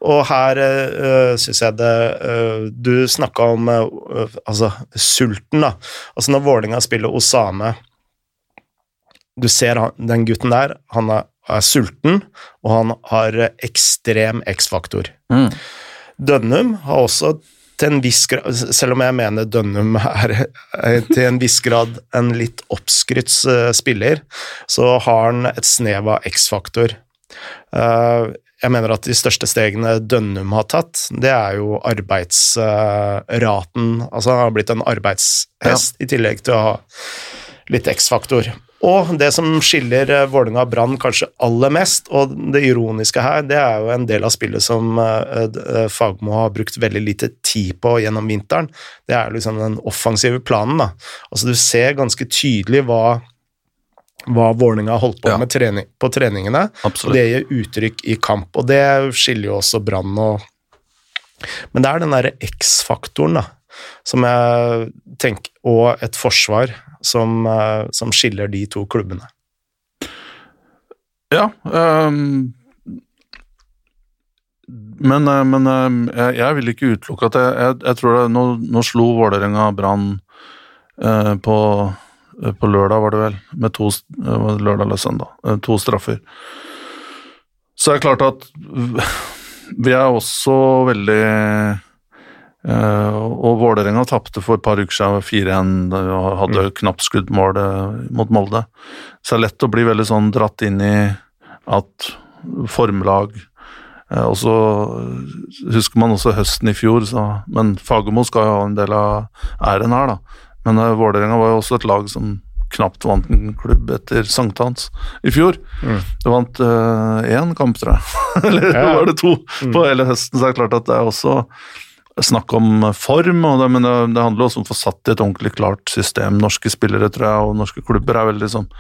og her uh, syns jeg det eh, Du snakka om eh, altså sulten, da. Altså når Vålinga spiller Osame Du ser han, den gutten der, han er, er sulten, og han har eh, ekstrem X-faktor. Mm. Dønnum har også til en viss grad, selv om jeg mener Dønnum er til en viss grad en litt oppskrytt eh, spiller, så har han et snev av X-faktor. Eh, jeg mener at de største stegene Dønnum har tatt, det er jo arbeidsraten. Altså han har blitt en arbeidshest, i tillegg til å ha litt X-faktor. Og det som skiller uh, Vålerenga og Brann kanskje aller mest, og det ironiske her, det er jo en del av spillet som uh, Fagmo har brukt veldig lite tid på gjennom vinteren. Det er liksom den offensive planen, da. Altså du ser ganske tydelig hva hva Vålerenga holdt på Ja. med trening, på treningene, og Absolutt. det gir uttrykk i kamp. Og det skiller jo også Brann og Men det er den derre X-faktoren, da, som jeg tenker Og et forsvar som, eh, som skiller de to klubbene. Ja. Um men eh, men eh, jeg, jeg vil ikke utelukke at jeg, jeg, jeg tror det, nå, nå slo Vålerenga Brann eh, på, på lørdag, var det vel, med to det lørdag eller søndag, to straffer. Så er klart at vi er også veldig Og Vålerenga tapte for et par uker siden 4-1 og hadde knapt skuddmål eh, mot Molde. Så det er lett å bli veldig sånn dratt inn i at formlag eh, Og så husker man også høsten i fjor, så, men Fagermo skal jo ha en del av æren her, da. Men uh, Vålerenga var jo også et lag som knapt vant en klubb etter sankthans i fjor. Mm. Det vant én kamp, tror jeg. *laughs* Eller Ja. var det to Mm. på hele høsten? Så er det klart at det er også snakk om form, det, men det, det handler også om å få satt i et ordentlig klart system. Norske spillere tror jeg, og norske klubber er veldig sånn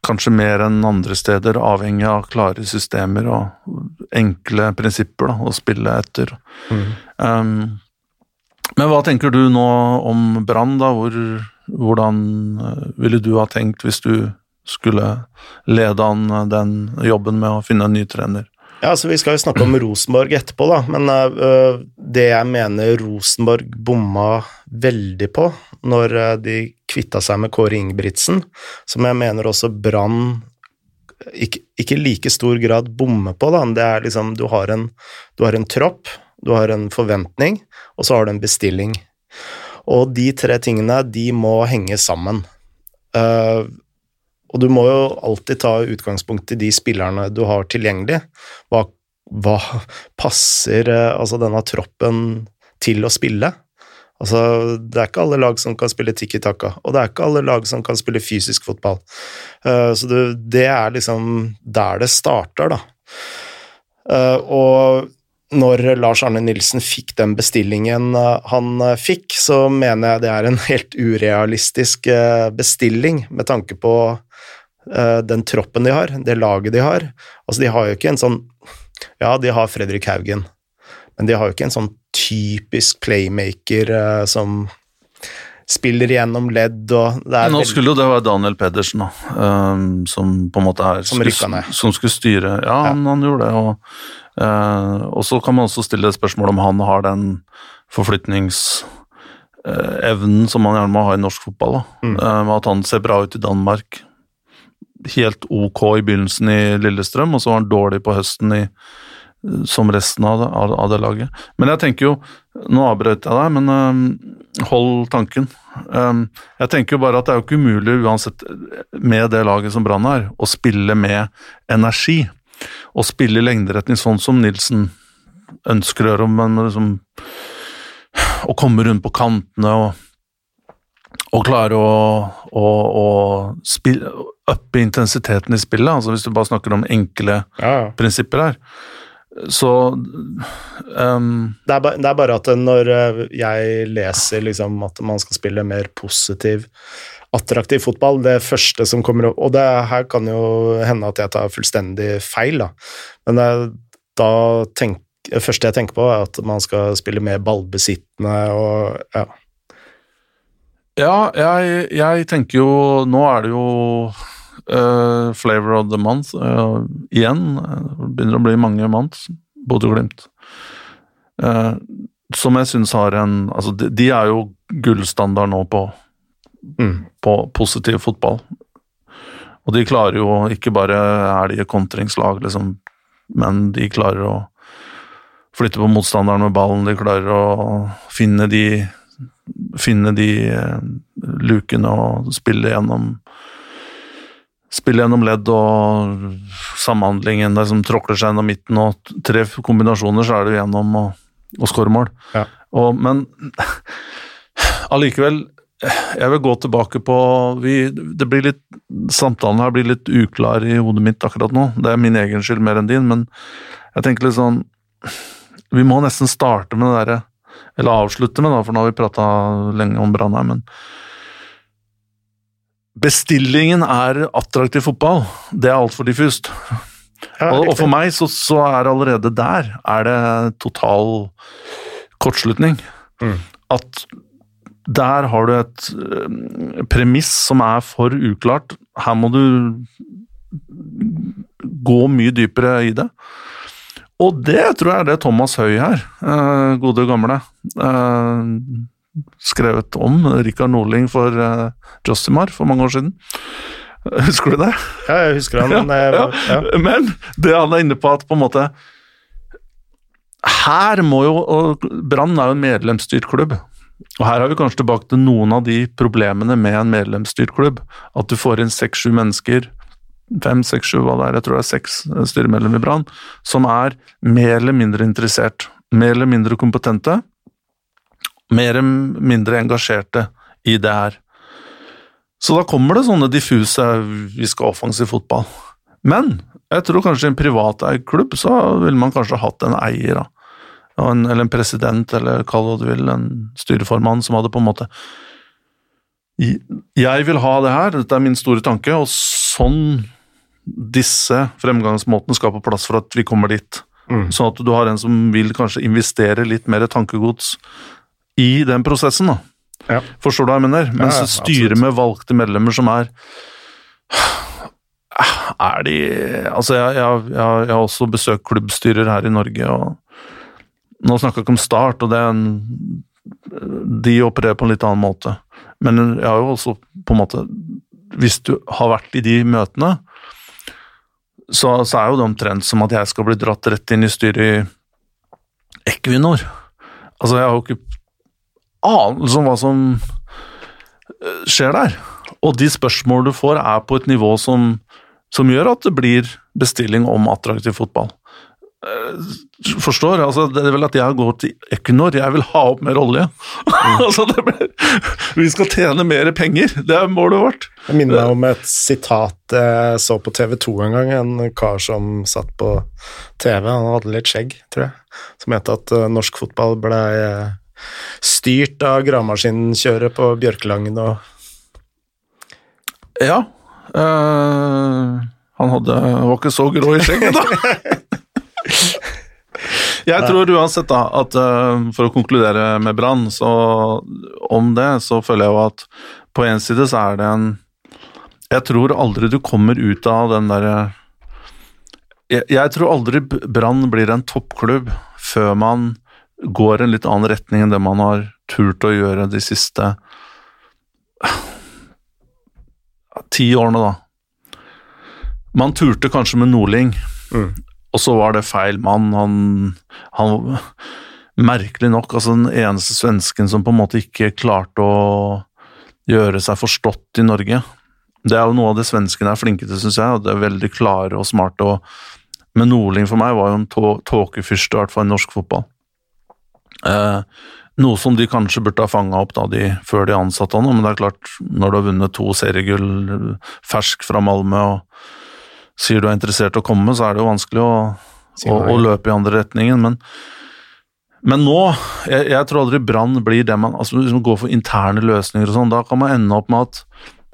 Kanskje mer enn andre steder avhengig av klare systemer og enkle prinsipper da, å spille etter. Um, men hva tenker du nå om Brann, da? Hvor, hvordan eh, ville du ha tenkt hvis du skulle lede an den jobben med å finne en ny trener? Ja, altså Vi skal jo snakke om Rosenborg etterpå, da, men uh, det jeg mener Rosenborg bomma veldig på når uh, de kvitta seg med Kåre Ingebrigtsen, som jeg mener også Brann ikke, ikke like stor grad bommer på, da. Det er liksom Du har en, du har en tropp, du har en forventning, og så har du en bestilling. Og de tre tingene, de må henge sammen. Eh, og du må jo alltid ta utgangspunkt i de spillerne du har tilgjengelig. Hva, hva passer eh, altså denne troppen til å spille? Altså, det er ikke alle lag som kan spille tikki taka, og det er ikke alle lag som kan spille fysisk fotball. Uh, så det, det er liksom der det starter, da. Uh, og når Lars Arne Nilsen fikk den bestillingen eh, han eh, fikk, så mener jeg det er en helt urealistisk eh, bestilling med tanke på den troppen de har, det laget de har. Altså, de har jo ikke en sånn Ja, de har Fredrik Haugen, men de har jo ikke en sånn typisk playmaker som spiller gjennom ledd og Nå skulle jo det være Daniel Pedersen, da, um, som på en måte er Som rykka ned. Som skulle styre Ja, Han, han gjorde det. Og, uh, og så kan man også stille et spørsmål om han har den forflytningsevnen som man gjerne må ha i norsk fotball. Mm. Uh, at han ser bra ut i Danmark. Helt ok i begynnelsen i Lillestrøm, og så var han dårlig på høsten i som resten av det, av, det laget. Men jeg tenker jo Nå avbrøt jeg deg, men øhm, hold tanken. Øhm, jeg tenker jo bare at det er jo ikke umulig, uansett med det laget som Brann er, å spille med energi. Og spille i lengderetning sånn som Nilsen ønsker å gjøre, men liksom Å komme rundt på kantene og og klare å, å, å spille, uppe intensiteten i spillet, altså hvis du bare snakker om enkle ja. prinsipper her. Så um, Det er, bare, det er bare at når eh, jeg leser liksom at man skal spille mer positiv, attraktiv fotball, det første som kommer opp Og det her kan jo hende at jeg tar fullstendig feil, da. Men det, da tenk, det første jeg tenker på, er at man skal spille mer ballbesittende og ja. Ja, jeg, jeg tenker jo Nå er det jo eh, flavor of the month uh, igjen. Det begynner å bli mange months. Bodø-Glimt. Uh, som jeg syns har en Altså, de, de er jo gullstandard nå på, Mm. på positiv fotball. Og de klarer jo Ikke bare er de et kontringslag, liksom, men de klarer å flytte på motstanderen med ballen. De klarer å finne de finne de eh, lukene og spille gjennom spille gjennom ledd og samhandlingen der som tråkler seg gjennom midten, og tre kombinasjoner, så er det gjennom og, og skåre mål. Ja. Og, men allikevel, jeg vil gå tilbake på vi, det blir litt, Samtalen her blir litt uklar i hodet mitt akkurat nå. Det er min egen skyld mer enn din, men jeg tenker litt sånn Vi må nesten starte med det derre Eller avslutte med, da, for nå har vi prata lenge om Brann her, men Bestillingen er attraktiv fotball. Det er altfor diffust. Ja, Og, og for meg så, så er allerede der er det total kortslutning. Mm. At der har du et øh, premiss som er for uklart. Her må du gå mye dypere i det. Og det tror jeg er det Thomas Høy her, øh, gode gamle, øh, skrevet om Rikard Norling for uh, Jossimar for mange år siden. *laughs* Husker du det? Ja, jeg husker han. *laughs* men ja, var- ja. Men det han er inne på at på en måte Her må jo og Brann er jo en medlemsstyrt klubb. Og her er vi kanskje tilbake til noen av de problemene med en medlemsstyrt klubb. At du får inn seks-sju mennesker, fem, seks, sju, hva det er, jeg tror det er seks eh, styremedlemmer i Brann, som er mer eller mindre interessert, mer eller mindre kompetente, mer eller mindre engasjerte i det her. Så da kommer det sånne diffuse 'vi skal offensiv fotball'. Men jeg tror kanskje i en privateid klubb så ville man kanskje hatt en eier, da. En, eller en president, eller kall hva du vil, en styreformann som hadde på en måte Jeg vil ha det her, dette er min store tanke, og sånn disse fremgangsmåtene skal på plass for at vi kommer dit. Mm. Sånn at du har en som vil kanskje investere litt mer tankegods i den prosessen, da. Ja. Forstår du hva jeg mener? Mens ja, ja, styret med valgte medlemmer som er Er de Altså, jeg, jeg, jeg, jeg har også besøkt klubbstyrer her i Norge, og nå snakker jeg ikke om Start, og det er en De opererer på en litt annen måte. Men jeg har jo også på en måte Hvis du har vært i de møtene, så, så er jo det omtrent som at jeg skal bli dratt rett inn i styret i Equinor. Altså, jeg har jo ikke anelse om hva som eh, skjer der. Og de spørsmål du får, er på et nivå som, som gjør at det blir bestilling om attraktiv fotball. Eh, Forstår? Altså, det er vel at jeg går til Equinor, jeg vil ha opp mer olje. *laughs* altså, det blir, vi skal tjene mer penger, det er målet vårt. Jeg minner meg om et sitat jeg så på TV 2 en gang. En kar som satt på TV, han hadde litt skjegg, tror jeg, som het at eh, norsk fotball ble eh, styrt av gravemaskinkjøret på Bjørkelangen og Ja. Øh, han hadde, var ikke så grå i skjegget, da. *laughs* Jeg tror uansett da, at eh, for å konkludere med Brann, så om det, så føler jeg jo at på en side så er det en Jeg tror aldri du kommer ut av den derre jeg, jeg tror aldri Brann blir en toppklubb før man går en litt annen retning enn det man har turt å gjøre de siste ti årene, da. Man turte kanskje med Nordling, Mm. og så var det feil mann. Han, han Merkelig nok, altså den eneste svensken som på en måte ikke klarte å gjøre seg forstått i Norge. Det er jo noe av det svenskene er flinke til, syns jeg. og Det er veldig klare og smarte. Og, men Nordling for meg var jo en tå- tåkefyrste, i hvert fall i norsk fotball. Eh, noe som de kanskje burde ha fanga opp da de, før de ansatte han, men det er klart, når du har vunnet to seriegull fersk fra Malmö og sier du er interessert i å komme, så er det jo vanskelig å, å, å løpe i andre retningen. Men, men nå, jeg, jeg tror aldri Brann blir det man altså Hvis man går for interne løsninger og sånn, da kan man ende opp med at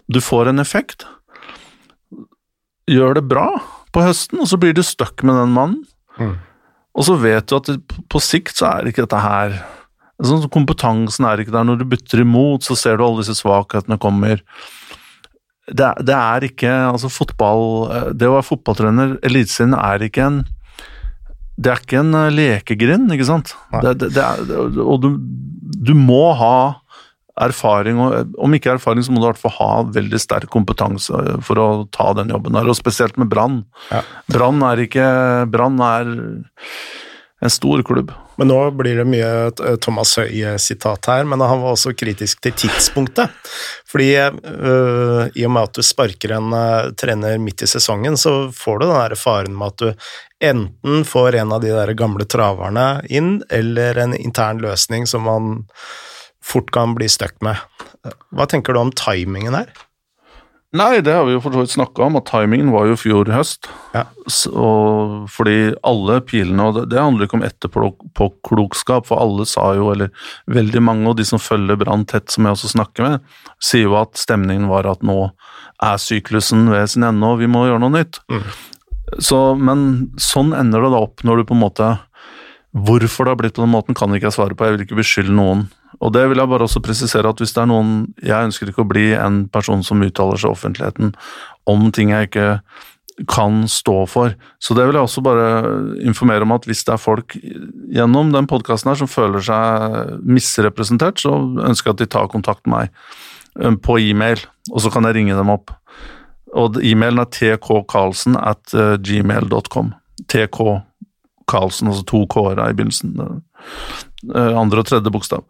du får en effekt. Gjør det bra på høsten, og så blir du stuck med den mannen. Mm. Og så vet du at på sikt så er ikke dette her sånn, Kompetansen er ikke der. Når du bytter imot, så ser du alle disse svakhetene kommer. Det, det er ikke Altså, fotball eh, Det å være fotballtrener, Eliteserien, er ikke en Det er ikke en eh, lekegrind, ikke sant? Det, det, det er, og du, du må ha erfaring, og om ikke erfaring, så må du i hvert fall ha veldig sterk kompetanse for å ta den jobben der, og spesielt med Brann. Ja. Brann er ikke Brann er en stor klubb. Men nå blir det mye eh, Thomas Høie-sitat her, men han var også kritisk til tidspunktet. Fordi øh, i og med at du sparker en uh, trener midt i sesongen, så får du den der faren med at du enten får en av de der gamle traverne inn, eller en intern løsning som man fort kan bli stuck med. Hva tenker du om timingen her? Nei, det har vi jo for så vidt snakka om, at timingen var jo fjor høst. Ja. Så, fordi alle pilene, og det, det handler ikke om etterpåklokskap, for alle sa jo, eller veldig mange, og de som følger Brann tett, som jeg også snakker med, sier jo at stemningen var at nå er syklusen ved sin ende, og vi må gjøre noe nytt. Mm. Så, men sånn ender det da opp når du på en måte Hvorfor det har blitt på den måten, kan ikke jeg svare på, jeg vil ikke beskylde noen og det vil jeg bare også presisere at hvis det er noen Jeg ønsker ikke å bli en person som uttaler seg offentligheten om ting jeg ikke kan stå for. Så det vil jeg også bare informere om at hvis det er folk gjennom den podkasten her som føler seg misrepresentert, så ønsker jeg at de tar kontakt med meg eh, på e-mail, og så kan jeg ringe dem opp. Og e-mailen er tkkarlsen at eh, gmail.com. TK Karlsen, altså to k-er i begynnelsen. Eh, andre og tredje bokstav.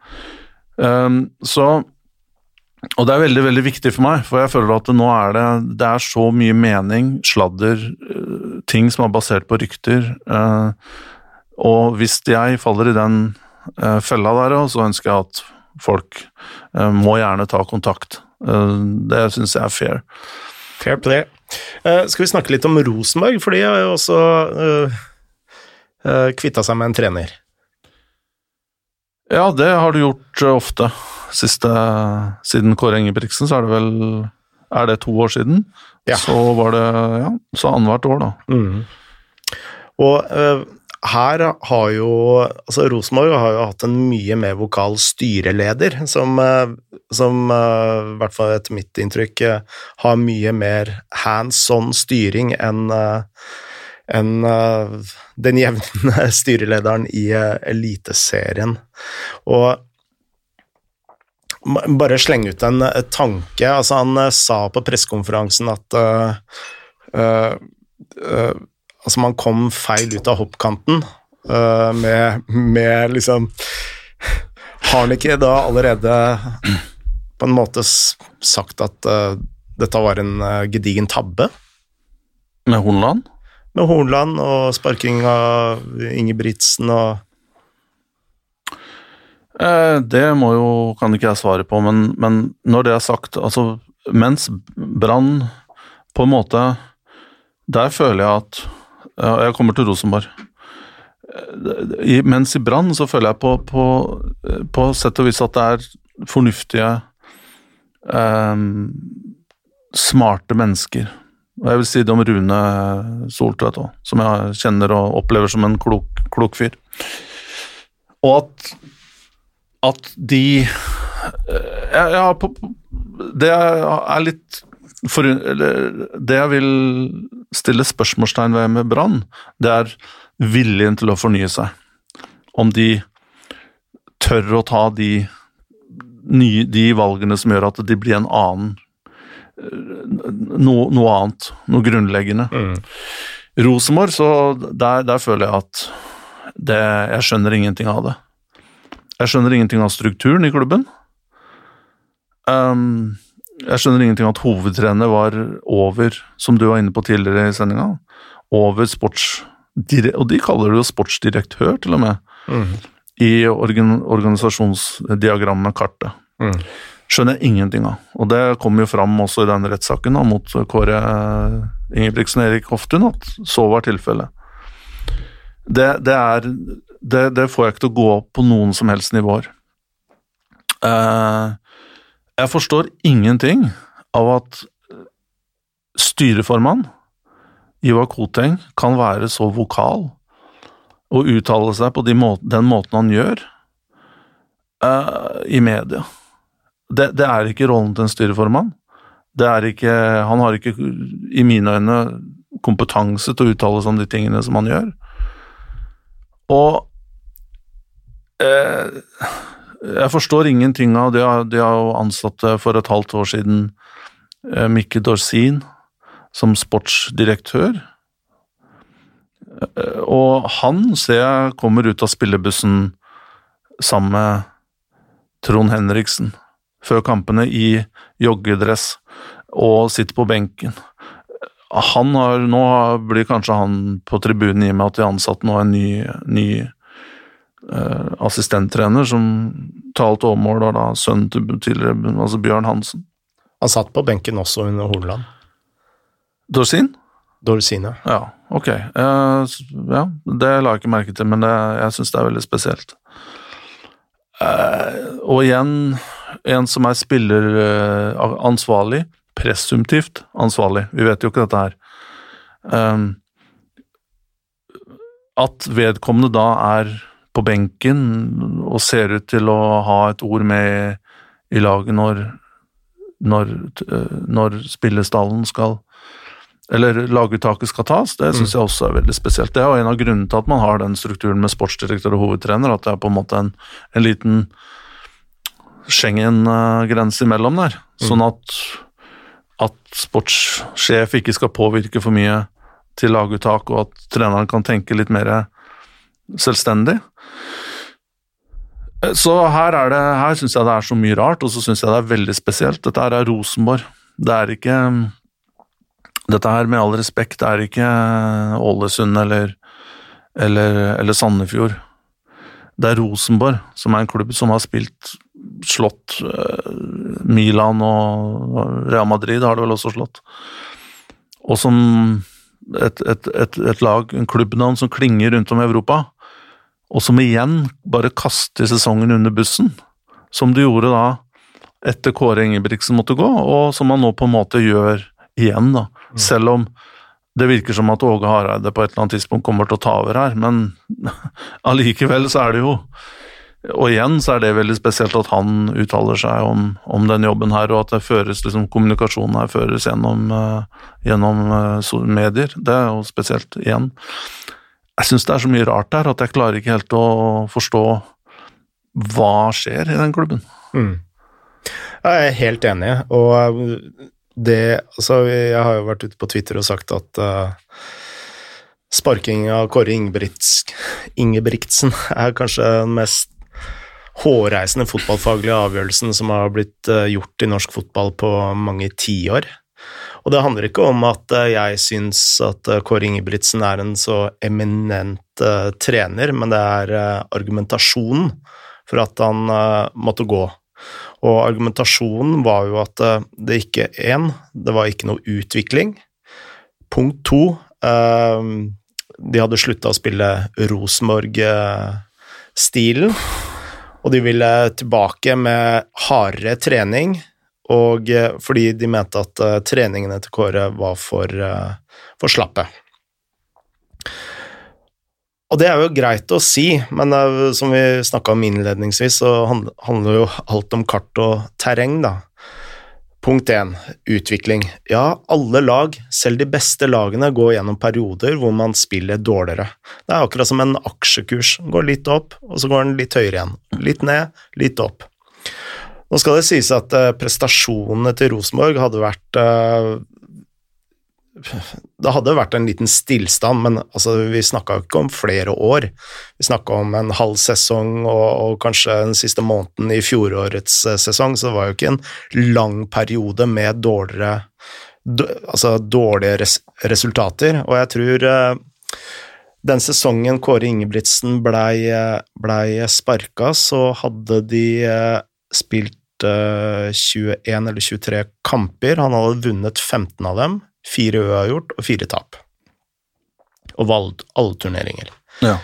Um, så og det er veldig veldig viktig for meg, for jeg føler at nå er det, det er så mye mening, sladder, uh, ting som er basert på rykter. Uh, og hvis jeg faller i den uh, fella der, så ønsker jeg at folk må gjerne ta kontakt. det syns jeg er fair. Fair play. skal vi snakke litt om Rosenborg, for de har jo også uh, kvitta seg med en trener. Ja, det har du gjort uh, ofte. Siste, siden Kåre Engebrigtsen, så er det vel Er det to år siden? Ja. Så var det ja, så annethvert år, da. Mm. Og uh, her har jo altså Rosenborg har jo hatt en mye mer vokal styreleder, som, som i hvert fall etter mitt inntrykk har mye mer hands on styring enn enn uh, den jevne *laughs* styrelederen i uh, Eliteserien. Og bare slenge ut en uh, tanke. Altså, han sa på pressekonferansen at Altså, man kom feil ut av hoppkanten med, med liksom Har han ikke da allerede på en måte sagt at dette var en gedigen tabbe? Med Hornland? Med Hornland og sparking av Ingebrigtsen og eh, Det må jo, kan ikke jeg svare på, men, men når det er sagt altså Mens Brann på en måte Der føler jeg at Jeg kommer til Rosenborg. I, mens i Brann så føler jeg på, på, på sett og vis at det er fornuftige, eh, smarte mennesker og jeg vil si det om Rune Soltvedt òg, som jeg kjenner og opplever som en klok, klok fyr. Og at, at de jeg, ja, på, Det er litt for, Det jeg vil stille spørsmålstegn ved med Brann, det er viljen til å fornye seg. Om de tør å ta de, de valgene som gjør at de blir en annen noe, noe, annet, noe grunnleggende. Mm. Rosenborg, så der, der, føler jeg at det, Jeg skjønner ingenting av det. Jeg skjønner ingenting av strukturen i klubben. Um, jeg skjønner ingenting av at hovedtrener var over, som du var inne på tidligere i sendinga, over sports... Og de kaller det jo sportsdirektør, til og med, mm. i organ, organisasjonsdiagrammet, kartet. Mm skjønner jeg ingenting av. Og det kom jo fram også i denne rettssaken mot Kåre Ingebrigtsen og Erik Hoftun, at så var tilfellet. Det, det, er det, det, får jeg ikke til å gå opp på noen som helst nivåer. Uh, jeg forstår ingenting av at styreformann Ivar Koteng kan være så vokal og uttale seg på de må den måten han gjør uh, i media det, det, er ikke rollen til en styreformann. Det er ikke, han har ikke, i mine øyne, kompetanse til å uttale seg om de tingene som han gjør. Og eh, jeg forstår ingenting av det. De har jo ansatt for et halvt år siden eh, Mikke Dorsin som sportsdirektør. Eh, Og han ser jeg kommer ut av spillebussen sammen med Trond Henriksen før kampene i joggedress og sitter på benken. Han har, nå blir kanskje han på tribunen i og med at de har ansatt nå en ny, ny eh, assistenttrener som talte alt overmål, og da sønnen til tidligere, altså Bjørn Hansen. Han satt på benken også under Horneland. Dorsin? Dorsin, Ja, ok. Eh, ja, det la jeg ikke merke til, men det, jeg syns det er veldig spesielt. Eh, og igjen, en som er spilleransvarlig, eh, presumptivt ansvarlig, vi vet jo ikke dette her. Eh, at vedkommende da er på benken og ser ut til å ha et ord med i laget når, når, eh, når spillestallen skal eller laguttaket skal tas, det syns jeg også er veldig spesielt. Det er jo en av grunnene til at man har den strukturen med sportsdirektør og hovedtrener, at det er på en måte en, en liten Schengen-grense imellom der. Sånn at, at sportssjef ikke skal påvirke for mye til laguttak, og at treneren kan tenke litt mer selvstendig. Så her, er det, her syns jeg det er så mye rart, og så syns jeg det er veldig spesielt. Dette her er Rosenborg. Det er ikke dette her, med all respekt, er ikke Ålesund eller, eller, eller Sandefjord. Det er Rosenborg, som er en klubb som har spilt slått eh, Milan og Real Madrid, har det vel også slått. Og som et, et, et, et lag, en klubbnavn som klinger rundt om i Europa, og som igjen bare kaster sesongen under bussen, som de gjorde da etter Kåre Ingebrigtsen måtte gå, og som man nå på en måte gjør igjen, da. Selv om det virker som at Åge Hareide på et eller annet tidspunkt kommer til å ta over her, men *laughs* allikevel så er det jo Og igjen så er det veldig spesielt at han uttaler seg om, om den jobben her, og at det føres liksom kommunikasjonen her føres gjennom, eh, gjennom eh, medier. Det er jo spesielt igjen. Jeg syns det er så mye rart der at jeg klarer ikke helt å forstå hva skjer i den klubben. Mm. Jeg er helt enig, og det Altså, jeg har jo vært ute på Twitter og sagt at uh, sparking av Kåre Ingebrigts, Ingebrigtsen er kanskje den mest hårreisende fotballfaglige avgjørelsen som har blitt uh, gjort i norsk fotball på mange tiår. Og det handler ikke om at uh, jeg syns at uh, Kåre Ingebrigtsen er en så eminent trener, men det er argumentasjonen for at han måtte gå. Og argumentasjonen var jo at det ikke én, det var ikke noe utvikling. Punkt to, de hadde slutta å spille Rosenborg-stilen, og de ville tilbake med hardere trening, og uh, fordi de mente at uh, treningene til Kåre var for, uh, for slappe. Og det er jo greit å si, men som vi snakka om innledningsvis, så handler jo alt om kart og terreng, da. Punkt 1. utvikling. Ja, alle lag, selv de beste lagene, går gjennom perioder hvor man spiller dårligere. Det er akkurat som en aksjekurs. Den går litt opp, og så går den litt høyere igjen. Litt ned, litt opp. Nå skal det sies at eh, prestasjonene til Rosenborg hadde vært eh, det hadde vært en liten stillstand, men altså, vi snakka ikke om flere år. Vi snakka om en halv sesong og, og kanskje den siste måneden i fjorårets eh, sesong, så det var jo ikke en lang periode med dårligere, altså dårlige res resultater. Og jeg tror uh, den sesongen Kåre Ingebrigtsen blei ble sparka, så hadde de uh, spilt uh, 21 eller 23 kamper. Han hadde vunnet 15 av dem fire uavgjort og fire tap. Og valgt alle turneringer. Ja.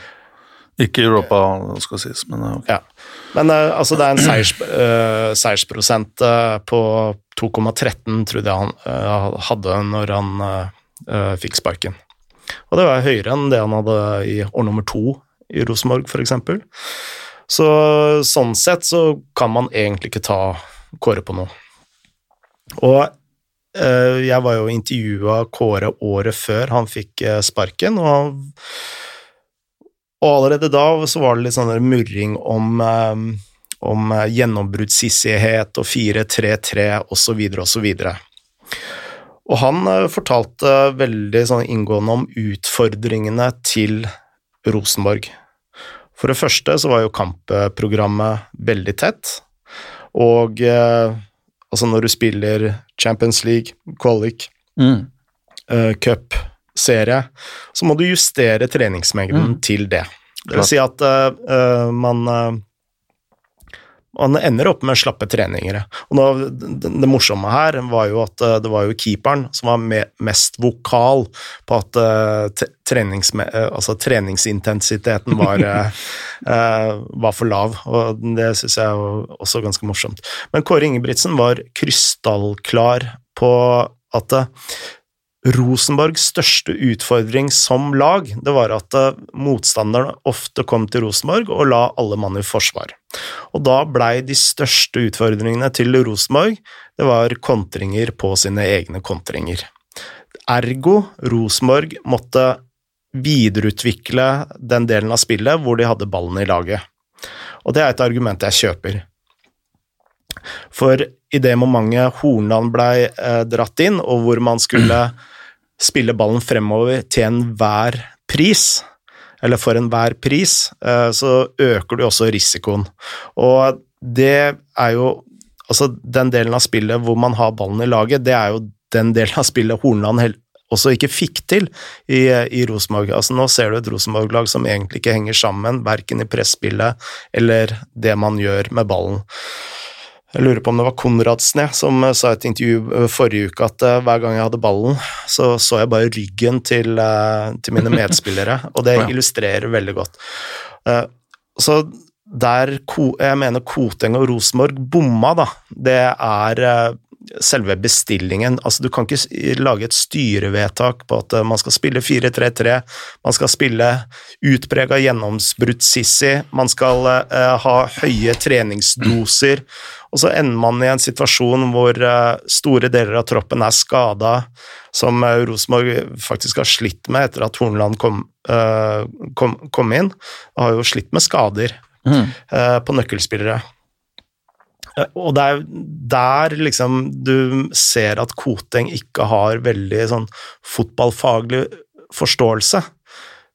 Ikke Europa, skal sies, men ja, ok. Ja. Men eh, altså, det er en seiers, uh, seiersprosent uh, på 2,13, trodde jeg han uh, hadde når han eh, eh, fikk sparken. Og det var høyere enn det han hadde i år nummer to i Rosenborg, f.eks. Så sånn sett så kan man egentlig ikke ta Kåre på noe. Og Eh, jeg var jo intervjua Kåre året før han fikk eh, sparken, og, og allerede da så var det litt sånn murring om, eh, om gjennombruddshissighet og 4-3-3 osv. osv. Og han eh, fortalte veldig sånn inngående om utfordringene til Rosenborg. For det første så var jo kampprogrammet veldig tett, og eh, altså når du spiller Champions League, qualic, Mm. uh, cup, serie, så må du justere treningsmengden Mm. til det. Det vil si at uh, man eh, han ender opp med slappe treninger. Og nå, det, det morsomme her var jo at eh, det var jo keeperen som var me, mest vokal på at uh, trenings, treningsme, eh, altså treningsintensiteten var, *laughs* eh, eh, var for lav, og det syns jeg er også ganske morsomt. Men Kåre Ingebrigtsen var krystallklar på at uh, Rosenborgs største utfordring som lag, det var at eh, motstanderne ofte kom til Rosenborg og la alle mann i forsvar. Og da blei de største utfordringene til Rosenborg, det var kontringer på sine egne kontringer. Ergo Rosenborg måtte videreutvikle den delen av spillet hvor de hadde ballen i laget. Og det er et argument jeg kjøper. For i det momentet Hornland blei eh, dratt inn, og hvor man skulle spille ballen fremover til enhver pris, eller for enhver pris, eh, så øker du også risikoen. Og det er jo Altså, den delen av spillet hvor man har ballen i laget, det er jo den delen av spillet Hornland også ikke fikk til i, i Rosenborg. Altså, nå ser du et Rosenborg-lag som egentlig ikke henger sammen, verken i presspillet eller det man gjør med ballen. Jeg lurer på om det var Konradsen jeg, som eh, sa i et intervju eh, forrige uke at eh, hver gang jeg hadde ballen, så så jeg bare ryggen til, til mine medspillere, *laughs* og det illustrerer veldig godt. Så der jeg mener Koteng og Rosenborg bomma, da, det er selve bestillingen. Altså, du kan ikke lage et styrevedtak på at eh, man skal spille 4-3-3, man skal spille utprega gjennomsbrutt sissy, man skal uh, ha høye treningsdoser, og så ender man i en situasjon hvor uh, store deler av troppen er skada, som uh, Rosenborg faktisk har slitt med etter at Hornland kom, uh, kom, kom inn. Har jo slitt med skader Mm. på nøkkelspillere. Eh, Og det er der liksom du ser at Koteng ikke har veldig sånn fotballfaglig forståelse,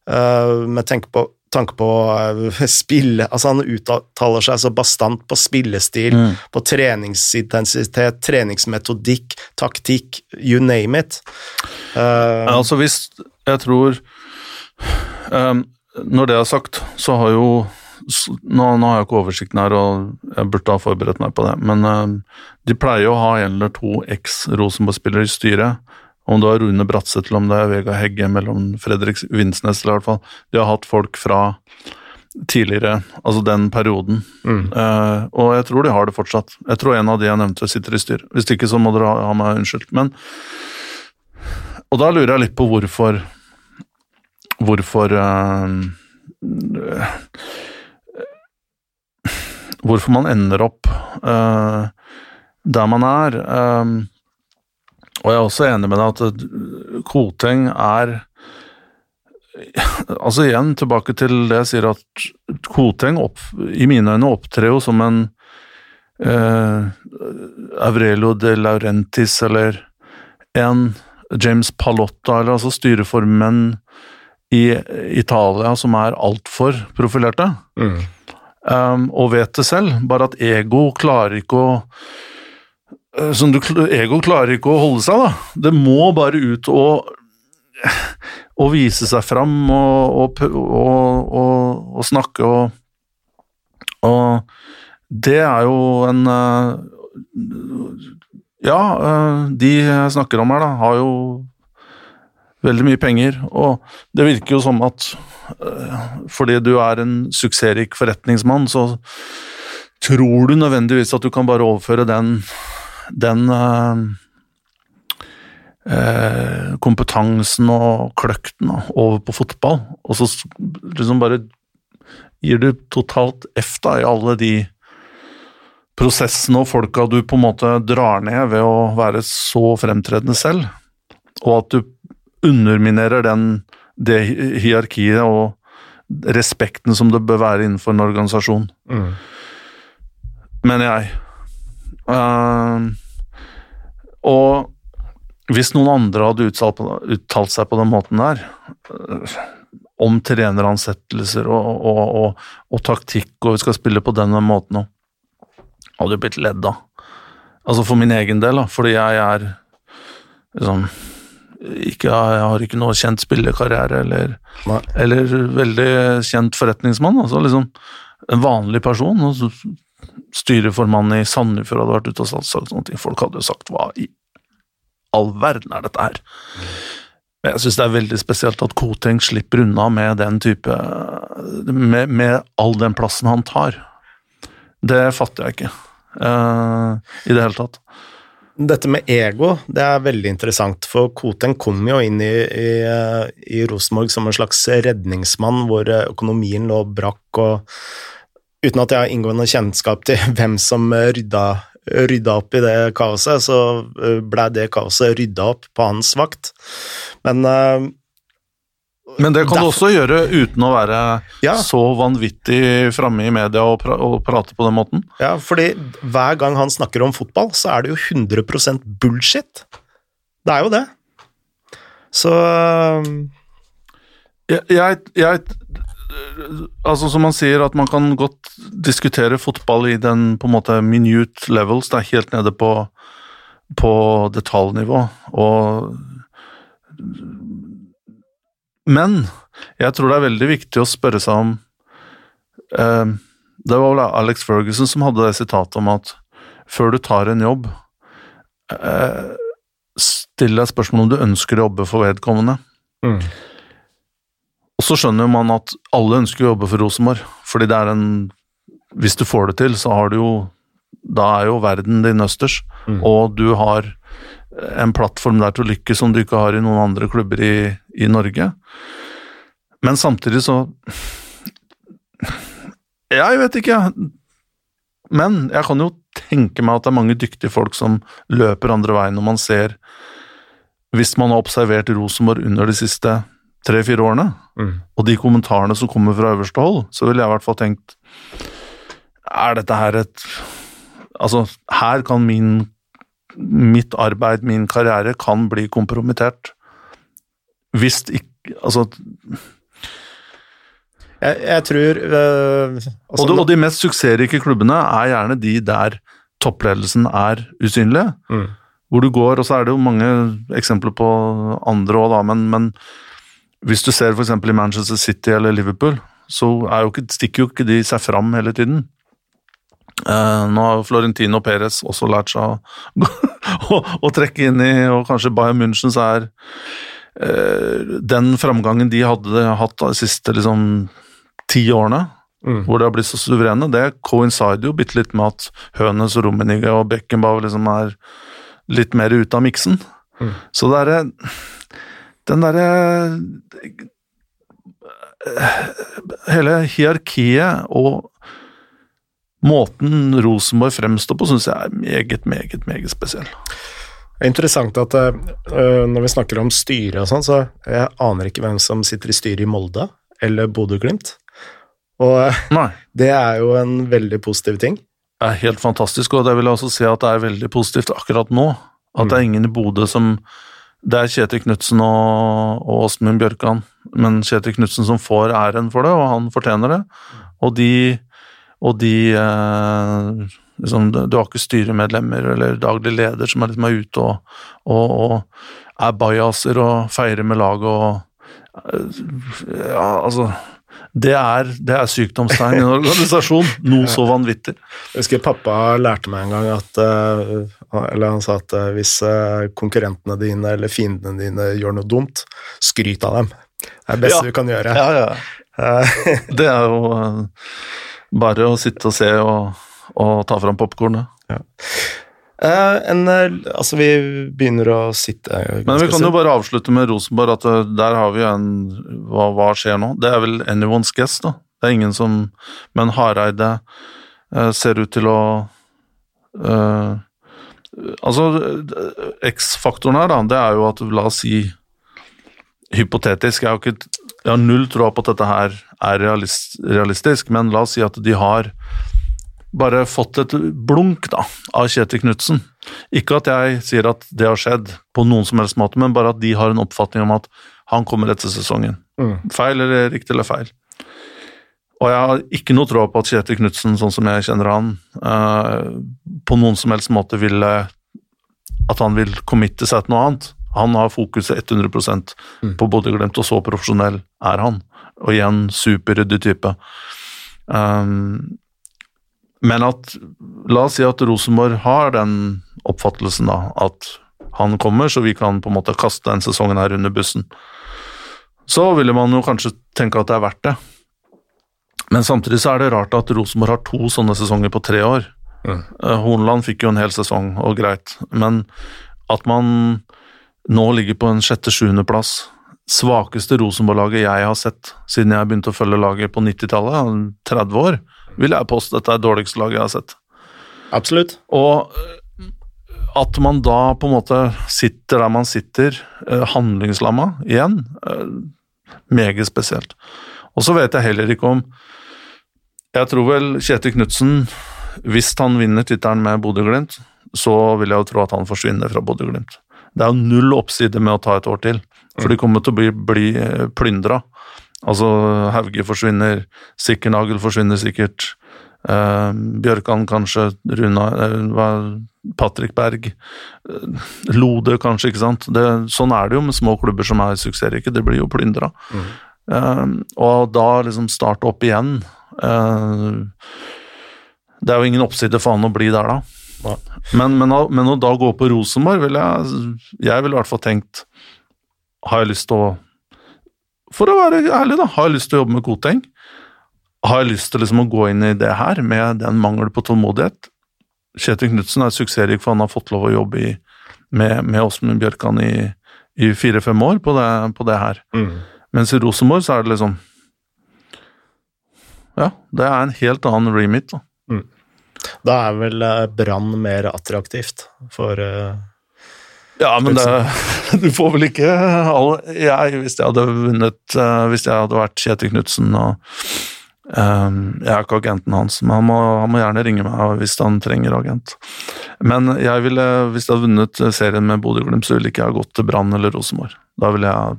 eh, med tanke på, tanke på eh, *laughs* spille Altså, han uttaler seg så bastant på spillestil, Mm. på treningsintensitet, treningsmetodikk, taktikk, you name it. Uh, Altså hvis Jeg tror um, Når det er sagt, så har jo nå, nå har jeg ikke oversikten her, og jeg burde ha forberedt meg på det, men uh, de pleier å ha en eller to eks-Rosenborg-spillere i styret. Om det var Rune Bratseth eller om det er Vega Hegge mellom Fredrik Vinsnes, eller i hvert fall. De har hatt folk fra tidligere, altså den perioden. mm. Uh, og jeg tror de har det fortsatt. Jeg tror en av de jeg nevnte, sitter i styr. Hvis ikke, så må dere ha, ha meg unnskyldt. Men Og da lurer jeg litt på hvorfor Hvorfor eh, Hvorfor man ender opp uh, der man er. Um, og jeg er også enig med deg at eh, Koteng er *laughs* Altså igjen, tilbake til det jeg sier at Koteng opp, i mine øyne opptrer jo som en uh, Aurelio de Laurentis eller en James Palotta, eller altså styreformenn i Italia som er altfor profilerte. Mm. Um, og vet det selv, bare at ego klarer ikke å som du, Ego klarer ikke å holde seg, da. Det må bare ut og, og vise seg fram og, og, og, og, snakke Og det er jo en eh, Ja, eh, de jeg snakker om her, da, har jo veldig mye penger, og det virker jo som at eh, fordi du er en suksessrik forretningsmann, så tror du nødvendigvis at du kan bare overføre den, den eh, eh, kompetansen og kløkten over på fotball, og så liksom bare gir du totalt F da i alle de prosessene og folka du på en måte drar ned ved å være så fremtredende selv, og at du underminerer den, det hierarkiet og respekten som det bør være innenfor en organisasjon, Mm. mener jeg. Uh, og hvis noen andre hadde uttalt, uttalt seg på den måten der, øh, om treneransettelser og, og, og, og, taktikk, og vi skal spille på denne måten òg, hadde jo blitt ledd av. Altså for min egen del, da, fordi jeg er liksom ikke, Jeg har ikke noe kjent spillekarriere eller, eller veldig kjent forretningsmann. altså liksom En vanlig person. Altså, Styreformann i Sandefjord hadde vært ute og sagt sånne ting. Folk hadde jo sagt hva i all verden er dette her? Men jeg syns det er veldig spesielt at Koteng slipper unna med den type med, med, all den plassen han tar. Det fatter jeg ikke uh, i det hele tatt. Dette med ego det er veldig interessant, for Koten kom jo inn i, i, i Rosenborg som en slags redningsmann, hvor økonomien lå brakk, og uten at jeg har inngående kjennskap til *laughs* hvem som rydda, rydda opp i det kaoset, så blei det kaoset rydda opp på hans vakt. Men men det kan Derfor. du også gjøre uten å være ja. så vanvittig framme i media og, pra og, prate på den måten. Ja, fordi hver gang han snakker om fotball, så er det jo 100% bullshit. Det er jo det. Så jeg, jeg, jeg, Altså, som man sier, at man kan godt diskutere fotball i den på en måte minute levels, det er helt nede på, på detaljnivå. Og men jeg tror det er veldig viktig å spørre seg om eh, Det var vel Alex Ferguson som hadde det sitatet om at før du tar en jobb, eh, still deg spørsmål om du ønsker å jobbe for vedkommende. Mm. Og så skjønner man at alle ønsker å jobbe for Rosenborg, fordi det er en Hvis du får det til, så har du jo Da er jo verden din østers, mm. og du har en plattform der til å lykkes som du ikke har i noen andre klubber i, i Norge. Men samtidig så Ja, jeg vet ikke. Men jeg kan jo tenke meg at det er mange dyktige folk som løper andre veien når man ser Hvis man har observert Rosenborg under de siste tre-fire årene, mm. og de kommentarene som kommer fra øverste hold, så ville jeg i hvert fall tenkt Er dette her et Altså, her kan min mitt arbeid, min karriere, kan bli kompromittert. Hvis ikke Altså jeg, jeg tror øh, altså, og, de, og, de, mest suksessrike klubbene er gjerne de der toppledelsen er usynlig. Mm. Hvor du går, og så er det jo mange eksempler på andre òg, da, men, men, hvis du ser f.eks. i Manchester City eller Liverpool, så jo ikke, stikker jo ikke de seg fram hele tiden. Uh, nå har Florentino Perez også lært seg å, *laughs* å, å, trekke inn i, og kanskje Bayern München så er den framgangen de hadde hatt de siste liksom ti årene, mm. hvor de har blitt så suverene, det coincider jo bitte litt med at Hønes og Rummenigge og Beckenbauer liksom er litt mer ute av miksen. Mm. Så det er den derre Hele hierarkiet og måten Rosenborg fremstår på, syns jeg er meget, meget, meget spesiell. Det er interessant at uh, når vi snakker om styre og sånn, så jeg aner ikke hvem som sitter i styret i Molde eller Bodø-Glimt. Og Nei. *laughs* det er jo en veldig positiv ting. Det er helt fantastisk, og det vil jeg også si at det er veldig positivt akkurat nå. At mm. det er mm. ingen i Bodø som Det er Kjetil Knutsen og, og Åsmund Bjørkan, men Kjetil Knutsen som får æren for det, og han fortjener det. Og de og de eh, liksom, Du har ikke styremedlemmer eller daglig leder som er, liksom, er ute og, og, og er bajaser og feirer med laget og eh, Ja, altså det er, det er sykdomstegn i en organisasjon. *laughs* Noe så vanvittig. Jeg husker pappa lærte meg en gang at eh, Eller han sa at hvis konkurrentene dine eller fiendene dine gjør noe dumt, skryt av dem. Det er det beste ja. du kan gjøre. Ja, ja. *laughs* det er jo bare å sitte og se og, og ta fram popkornet. Ja. Uh, en, uh, altså, vi begynner å sitte Men vi kan jo bare avslutte med Rosenborg, at uh, der har vi en hva, hva, skjer nå? Det er vel anyone's guess, da. Det er ingen som Men Hareide ser ut til å Altså, X-faktoren her, da, det er jo at la oss si Hypotetisk, jeg har, ikke, jeg har null tro på at dette her er realist, realistisk, men la oss si at de har bare fått et blunk da, av Kjetil Knutsen. Ikke at jeg sier at det har skjedd på noen som helst måte, men bare at de har en oppfatning om at han kommer etter sesongen. Mm. Feil eller riktig eller feil. Og jeg har ikke noe tro på at Kjetil Knutsen, sånn som jeg kjenner han, eh, på noen som helst måte vil eh, At han vil committe seg til noe annet. Han har fokuset 100 Mm. på Bodø-Glimt, og så profesjonell er han. Og igjen superryddig type. Um, men at La oss si at Rosenborg har den oppfattelsen, da, at han kommer, så vi kan på en måte kaste den sesongen her under bussen. Så ville man jo kanskje tenke at det er verdt det. Men samtidig så er det rart at Rosenborg har to sånne sesonger på tre år. Mm. Eh, Hornland fikk jo en hel sesong, og greit, men at man nå ligger på en sjette-sjuendeplass Svakeste Rosenborg-laget jeg har sett siden jeg begynte å følge laget på 90-tallet, 30 år, vil jeg påstå dette er dårligste laget jeg har sett. Absolutt. Og eh, at man da på en måte sitter der man sitter, eh, handlingslamma igjen, eh, meget spesielt. Og så vet jeg heller ikke om Jeg tror vel Kjetil Knutsen, hvis han vinner tittelen med Bodø-Glimt, så vil jeg jo tro at han forsvinner fra Bodø-Glimt. Det er jo null oppside med å ta et år til, for de kommer til å bli, bli plyndra. Altså, Hauge forsvinner, Sikkernagel forsvinner sikkert. Eh, Bjørkan kanskje, Runa eh, Patrick Berg. eh, Lode kanskje, ikke sant. Det, sånn er det jo med små klubber som er suksessrike, det blir jo plyndra. Eh, og da liksom starte opp igjen eh, Det er jo ingen oppside han å bli der da. Men, men, men å da gå på Rosenborg, vil jeg Jeg ville i hvert fall tenkt Har jeg lyst til å For å være ærlig, da. Har jeg lyst til å jobbe med Koteng? Har jeg lyst til liksom å gå inn i det her med den mangel på tålmodighet? Kjetil Knutsen er suksessrik, for han har fått lov å jobbe i, med, med Åsmund Bjørkan i, i fire-fem år på det, på det her. Mm. Mens i Rosenborg så er det liksom Ja, det er en helt annen remit. Da. Da er vel eh, Brann mer attraktivt for eh, Ja, men det *laughs* Du får vel ikke alle Jeg, hvis jeg hadde vunnet eh, Hvis jeg hadde vært Kjetil Knutsen og um, Jeg er ikke agenten hans, men han må, han må gjerne ringe meg hvis han trenger agent. Men jeg ville, hvis jeg hadde vunnet serien med Bodø-Glimt, så ville ikke jeg gått til Brann eller Rosenborg. Da ville jeg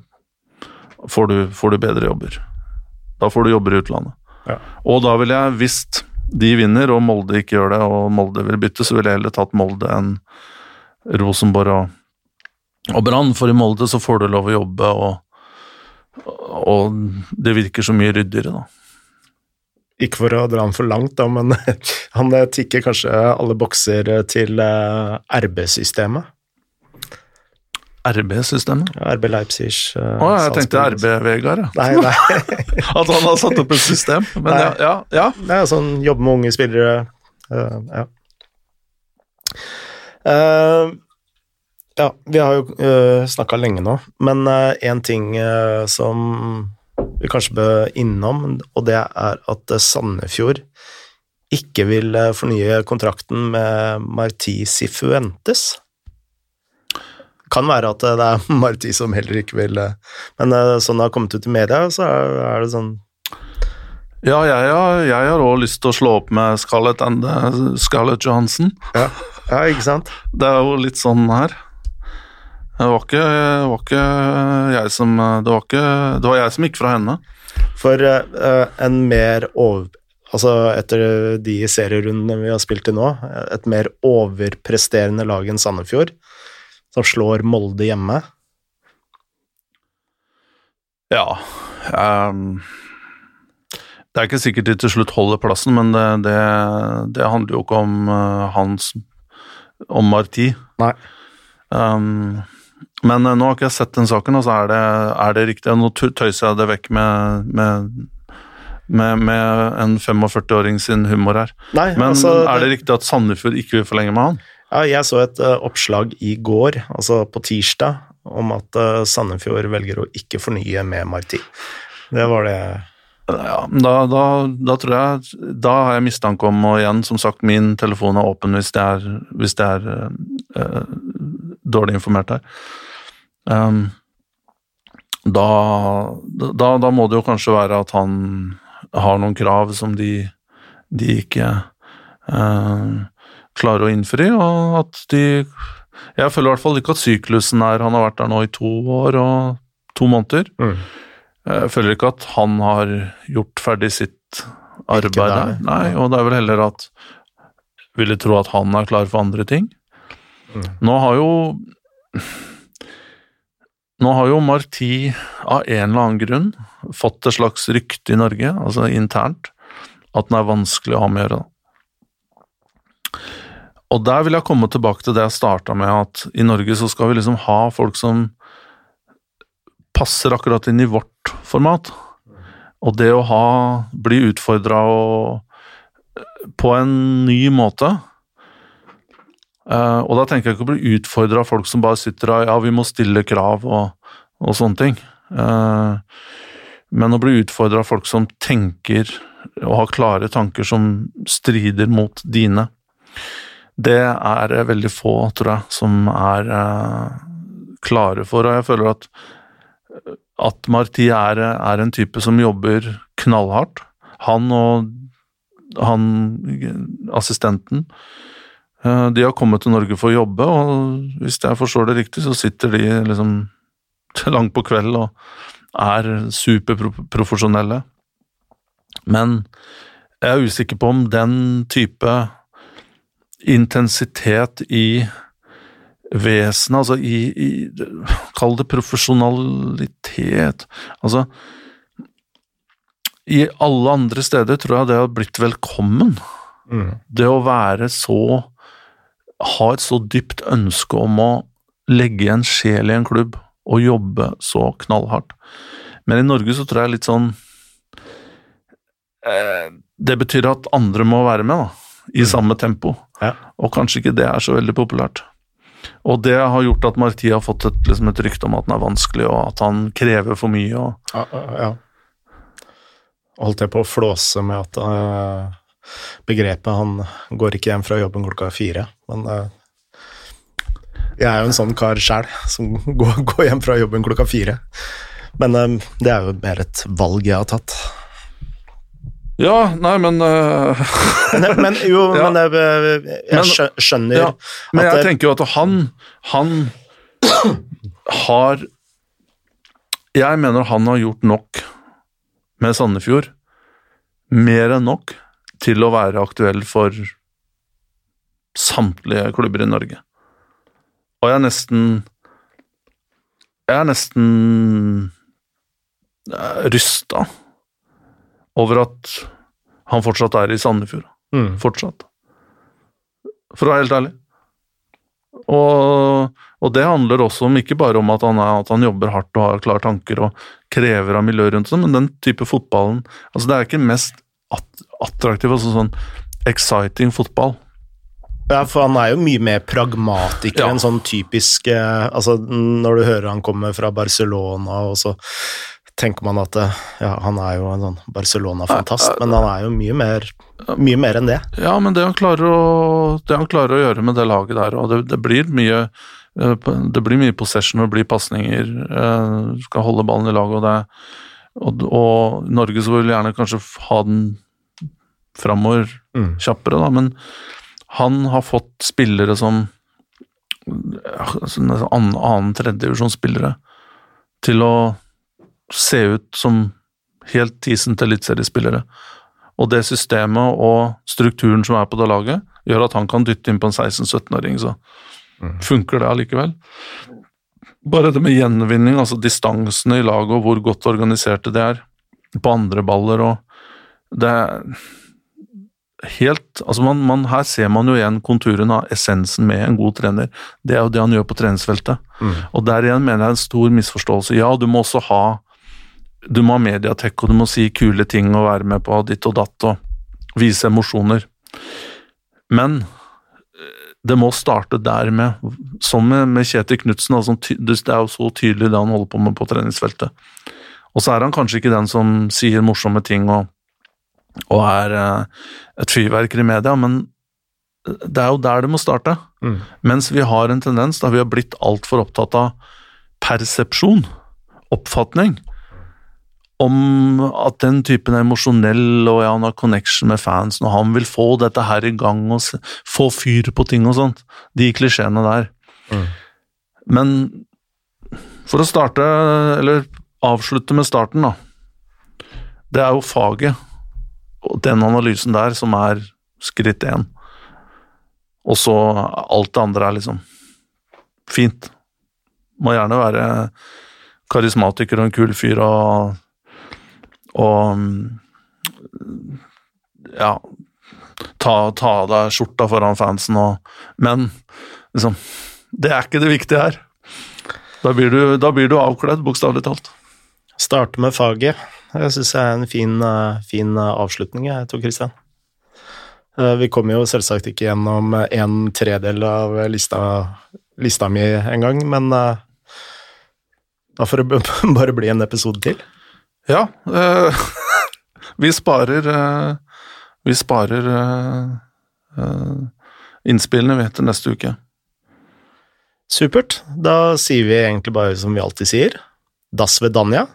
får du, får du bedre jobber. Da får du jobber i utlandet. Ja. Og da ville jeg, hvis de vinner og Molde ikke gjør det, og Molde vil bytte, så ville jeg heller tatt Molde enn Rosenborg og, og Brann. For i Molde så får du lov å jobbe, og, og det virker så mye ryddigere, da. Ikke for å dra han for langt, da, men *laughs* han eh, tikker kanskje alle bokser eh, til eh, RB-systemet. RB-systemet? Ja, RB Leipzig. Å, jeg tenkte RB-Vegard, ja. Nei, nei. *laughs* At han har satt opp et system. Men Nei. ja, ja, ja. Det er sånn jobbe med unge spillere. uh, ja. Eh, ja, vi har jo uh, snakka lenge nå, men én ting uh, som vi kanskje bør innom, og det er at eh, Sandefjord ikke vil eh, fornye kontrakten med Marti Sifuentes. Kan være at eh, det er *laughs* Marti som heller ikke vil eh, Men eh, sånn det har kommet ut i media, så er, er det sånn Ja, jeg, har- jeg har også lyst til å slå opp med Scarlett, and, Scarlett Johansen. Ja, ja ikke sant? *laughs* Det er jo litt sånn her. Det var ikke, det var ikke jeg som det var, ikke, det var jeg som gikk fra henne. For uh, en mer over... Altså, etter de serierundene vi har spilt i nå, et mer overpresterende lag enn Sandefjord, som slår Molde hjemme. Ja um, Det er ikke sikkert de til slutt holder plassen, men det, det, det handler jo ikke om uh, hans Om Marti. Nei. Ehm, men eh, nå har ikke jeg sett den saken, og så er det, er det riktig. Nå tøyser jeg det vekk med, med, med, med en 45-åring sin humor her. Nei, Men altså er det riktig at Sandefjord ikke vil forlenge med han? Ja, jeg så et uh, oppslag i går, altså på tirsdag, om at uh, Sandefjord velger å ikke fornye med Marti. Det var det Ja, da, da, da tror jeg Da har jeg mistanke om, og igjen, som sagt, min telefon er åpen hvis det er, hvis det er uh, dårlig informert her. Um, da, da, da må det jo kanskje være at han har noen krav som de, de ikke uh, klarer å innfri, og at de Jeg føler i hvert fall ikke at syklusen er Han har vært der nå i to år og to måneder. Mm. Jeg føler ikke at han har gjort ferdig sitt arbeid. Nei, og det er vel heller at Ville tro at han er klar for andre ting. Mm. Nå har jo Nå har jo Marti av en eller annen grunn fått et slags rykte i Norge, altså internt, at den er vanskelig å ha med å gjøre. Og der vil jeg komme tilbake til det jeg starta med, at i Norge så skal vi liksom ha folk som passer akkurat inn i vårt format. Og det å ha bli utfordra på en ny måte eh, Og da tenker jeg ikke å bli utfordra av folk som bare sitter og ja, vi må stille krav og, og sånne ting. Uh, men å bli utfordra av folk som tenker og har klare tanker som strider mot dine. Det er veldig få, tror jeg, som er uh, klare for. Og jeg føler at at Marti er, er, en type som jobber knallhardt. Han og han assistenten De har kommet til Norge for å jobbe, og hvis jeg forstår det riktig, så sitter de liksom til *laughs* langt på kveld og er superprofesjonelle. Men jeg er usikker på om den type intensitet i vesenet, altså i, i Kall det profesjonalitet. Altså I alle andre steder tror jeg det har blitt velkommen. Mm. Det å være så Ha et så dypt ønske om å legge igjen sjel i en klubb og jobbe så knallhardt. Men i Norge så tror jeg litt sånn eh, Det betyr at andre må være med, da. I Mm. samme tempo. Ja. Og kanskje ikke det er så veldig populært. Og det har gjort at Marti har fått et, liksom et rykte om at den er vanskelig, og at han krever for mye. Og, Ja, ja. Holdt jeg på å flåse med at eh, begrepet 'han går ikke hjem fra jobben klokka fire', men eh, jeg er jo en sånn kar sjæl som *laughs* går, går hjem fra jobben klokka fire. Men eh, det er jo mer et valg jeg har tatt. ja, nei, men uh... *laughs* nei, men jo, *laughs* Ja. men jeg, jeg Men- skjønner ja, Men jeg det- tenker jo at han Han har Jeg mener han har gjort nok med Sandefjord. Mer enn nok til å være aktuell for samtlige klubber i Norge. Og jeg er nesten Jeg er nesten rysta over at han fortsatt er i Sandefjord. mm, Fortsatt. For å være helt ærlig. Og, og det handler også om ikke bare om at han, er, at han jobber hardt og har klare tanker og krever av miljøet rundt seg, men den type fotballen altså Det er ikke mest attraktiv, altså sånn exciting fotball. Ja, for han er jo mye mer pragmatiker Ja. enn sånn typisk eh, Altså, når du hører han kommer fra Barcelona, og så tenker man at eh, ja, han er jo en sånn Barcelona-fantast, men han er jo mye mer, mye mer enn det. Ja, men det han klarer å, det han klarer å gjøre med det laget der, og det, det blir mye eh, det blir mye possession og det blir pasninger. Du Skal holde ballen i lag, og det og, og Norge så vil vi gjerne kanskje ha den framover Mm. kjappere, da, men han har fått spillere som annen, annen tredjedivisjonsspillere til å se ut som helt decent eliteseriespillere. Og det systemet og strukturen som er på det laget, gjør at han kan dytte inn på en 16-17-åring, så Mm. funker det allikevel. Bare det med gjenvinning, altså distansene i laget og hvor godt organiserte det er på andre baller og Det er helt Altså, man, man, her ser man jo igjen konturen av essensen med en god trener. Det er jo det han gjør på treningsfeltet. Mm. Og der igjen mener jeg en stor misforståelse. Ja, du må også ha du må ha mediatek, og du må si kule ting og være med på ditt og datt og vise emosjoner. Men det må starte der med, som med, med Kjetil Knutsen. Altså, det er jo så tydelig det han holder på med på treningsfeltet. Og så er han kanskje ikke den som sier morsomme ting og, og er eh, et fyrverkeri i media, men det er jo der det må starte. Mm. Mens vi har en tendens da vi har blitt altfor opptatt av persepsjon, oppfatning, om at den typen er emosjonell og ja, han har connection med fansen, og han vil få dette her i gang og få fyr på ting og sånt. De klisjeene der. Mm. Men for å starte, eller avslutte med starten, da. Det er jo faget og den analysen der som er skritt én. Og så alt det andre er liksom fint. Må gjerne være karismatiker og en kul fyr og og ja ta, av deg skjorta foran fansen og Men liksom Det er ikke det viktige her. Da blir du, da blir du avkledd, bokstavelig talt. Starte med faget. Jeg syns det er en fin, eh, fin eh, avslutning, jeg, Tor Christian. Eh, Vi kommer jo selvsagt ikke gjennom en tredel av lista, lista mi engang, men da får det *laughs* bare bli en episode til. Ja, eh, *laughs* vi sparer eh, Vi sparer eh, eh, innspillene vi til neste uke. Supert. Da sier vi egentlig bare som vi alltid sier. Das vedanja.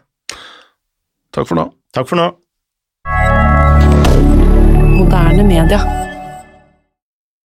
Takk for nå. Takk for nå. Moderne media.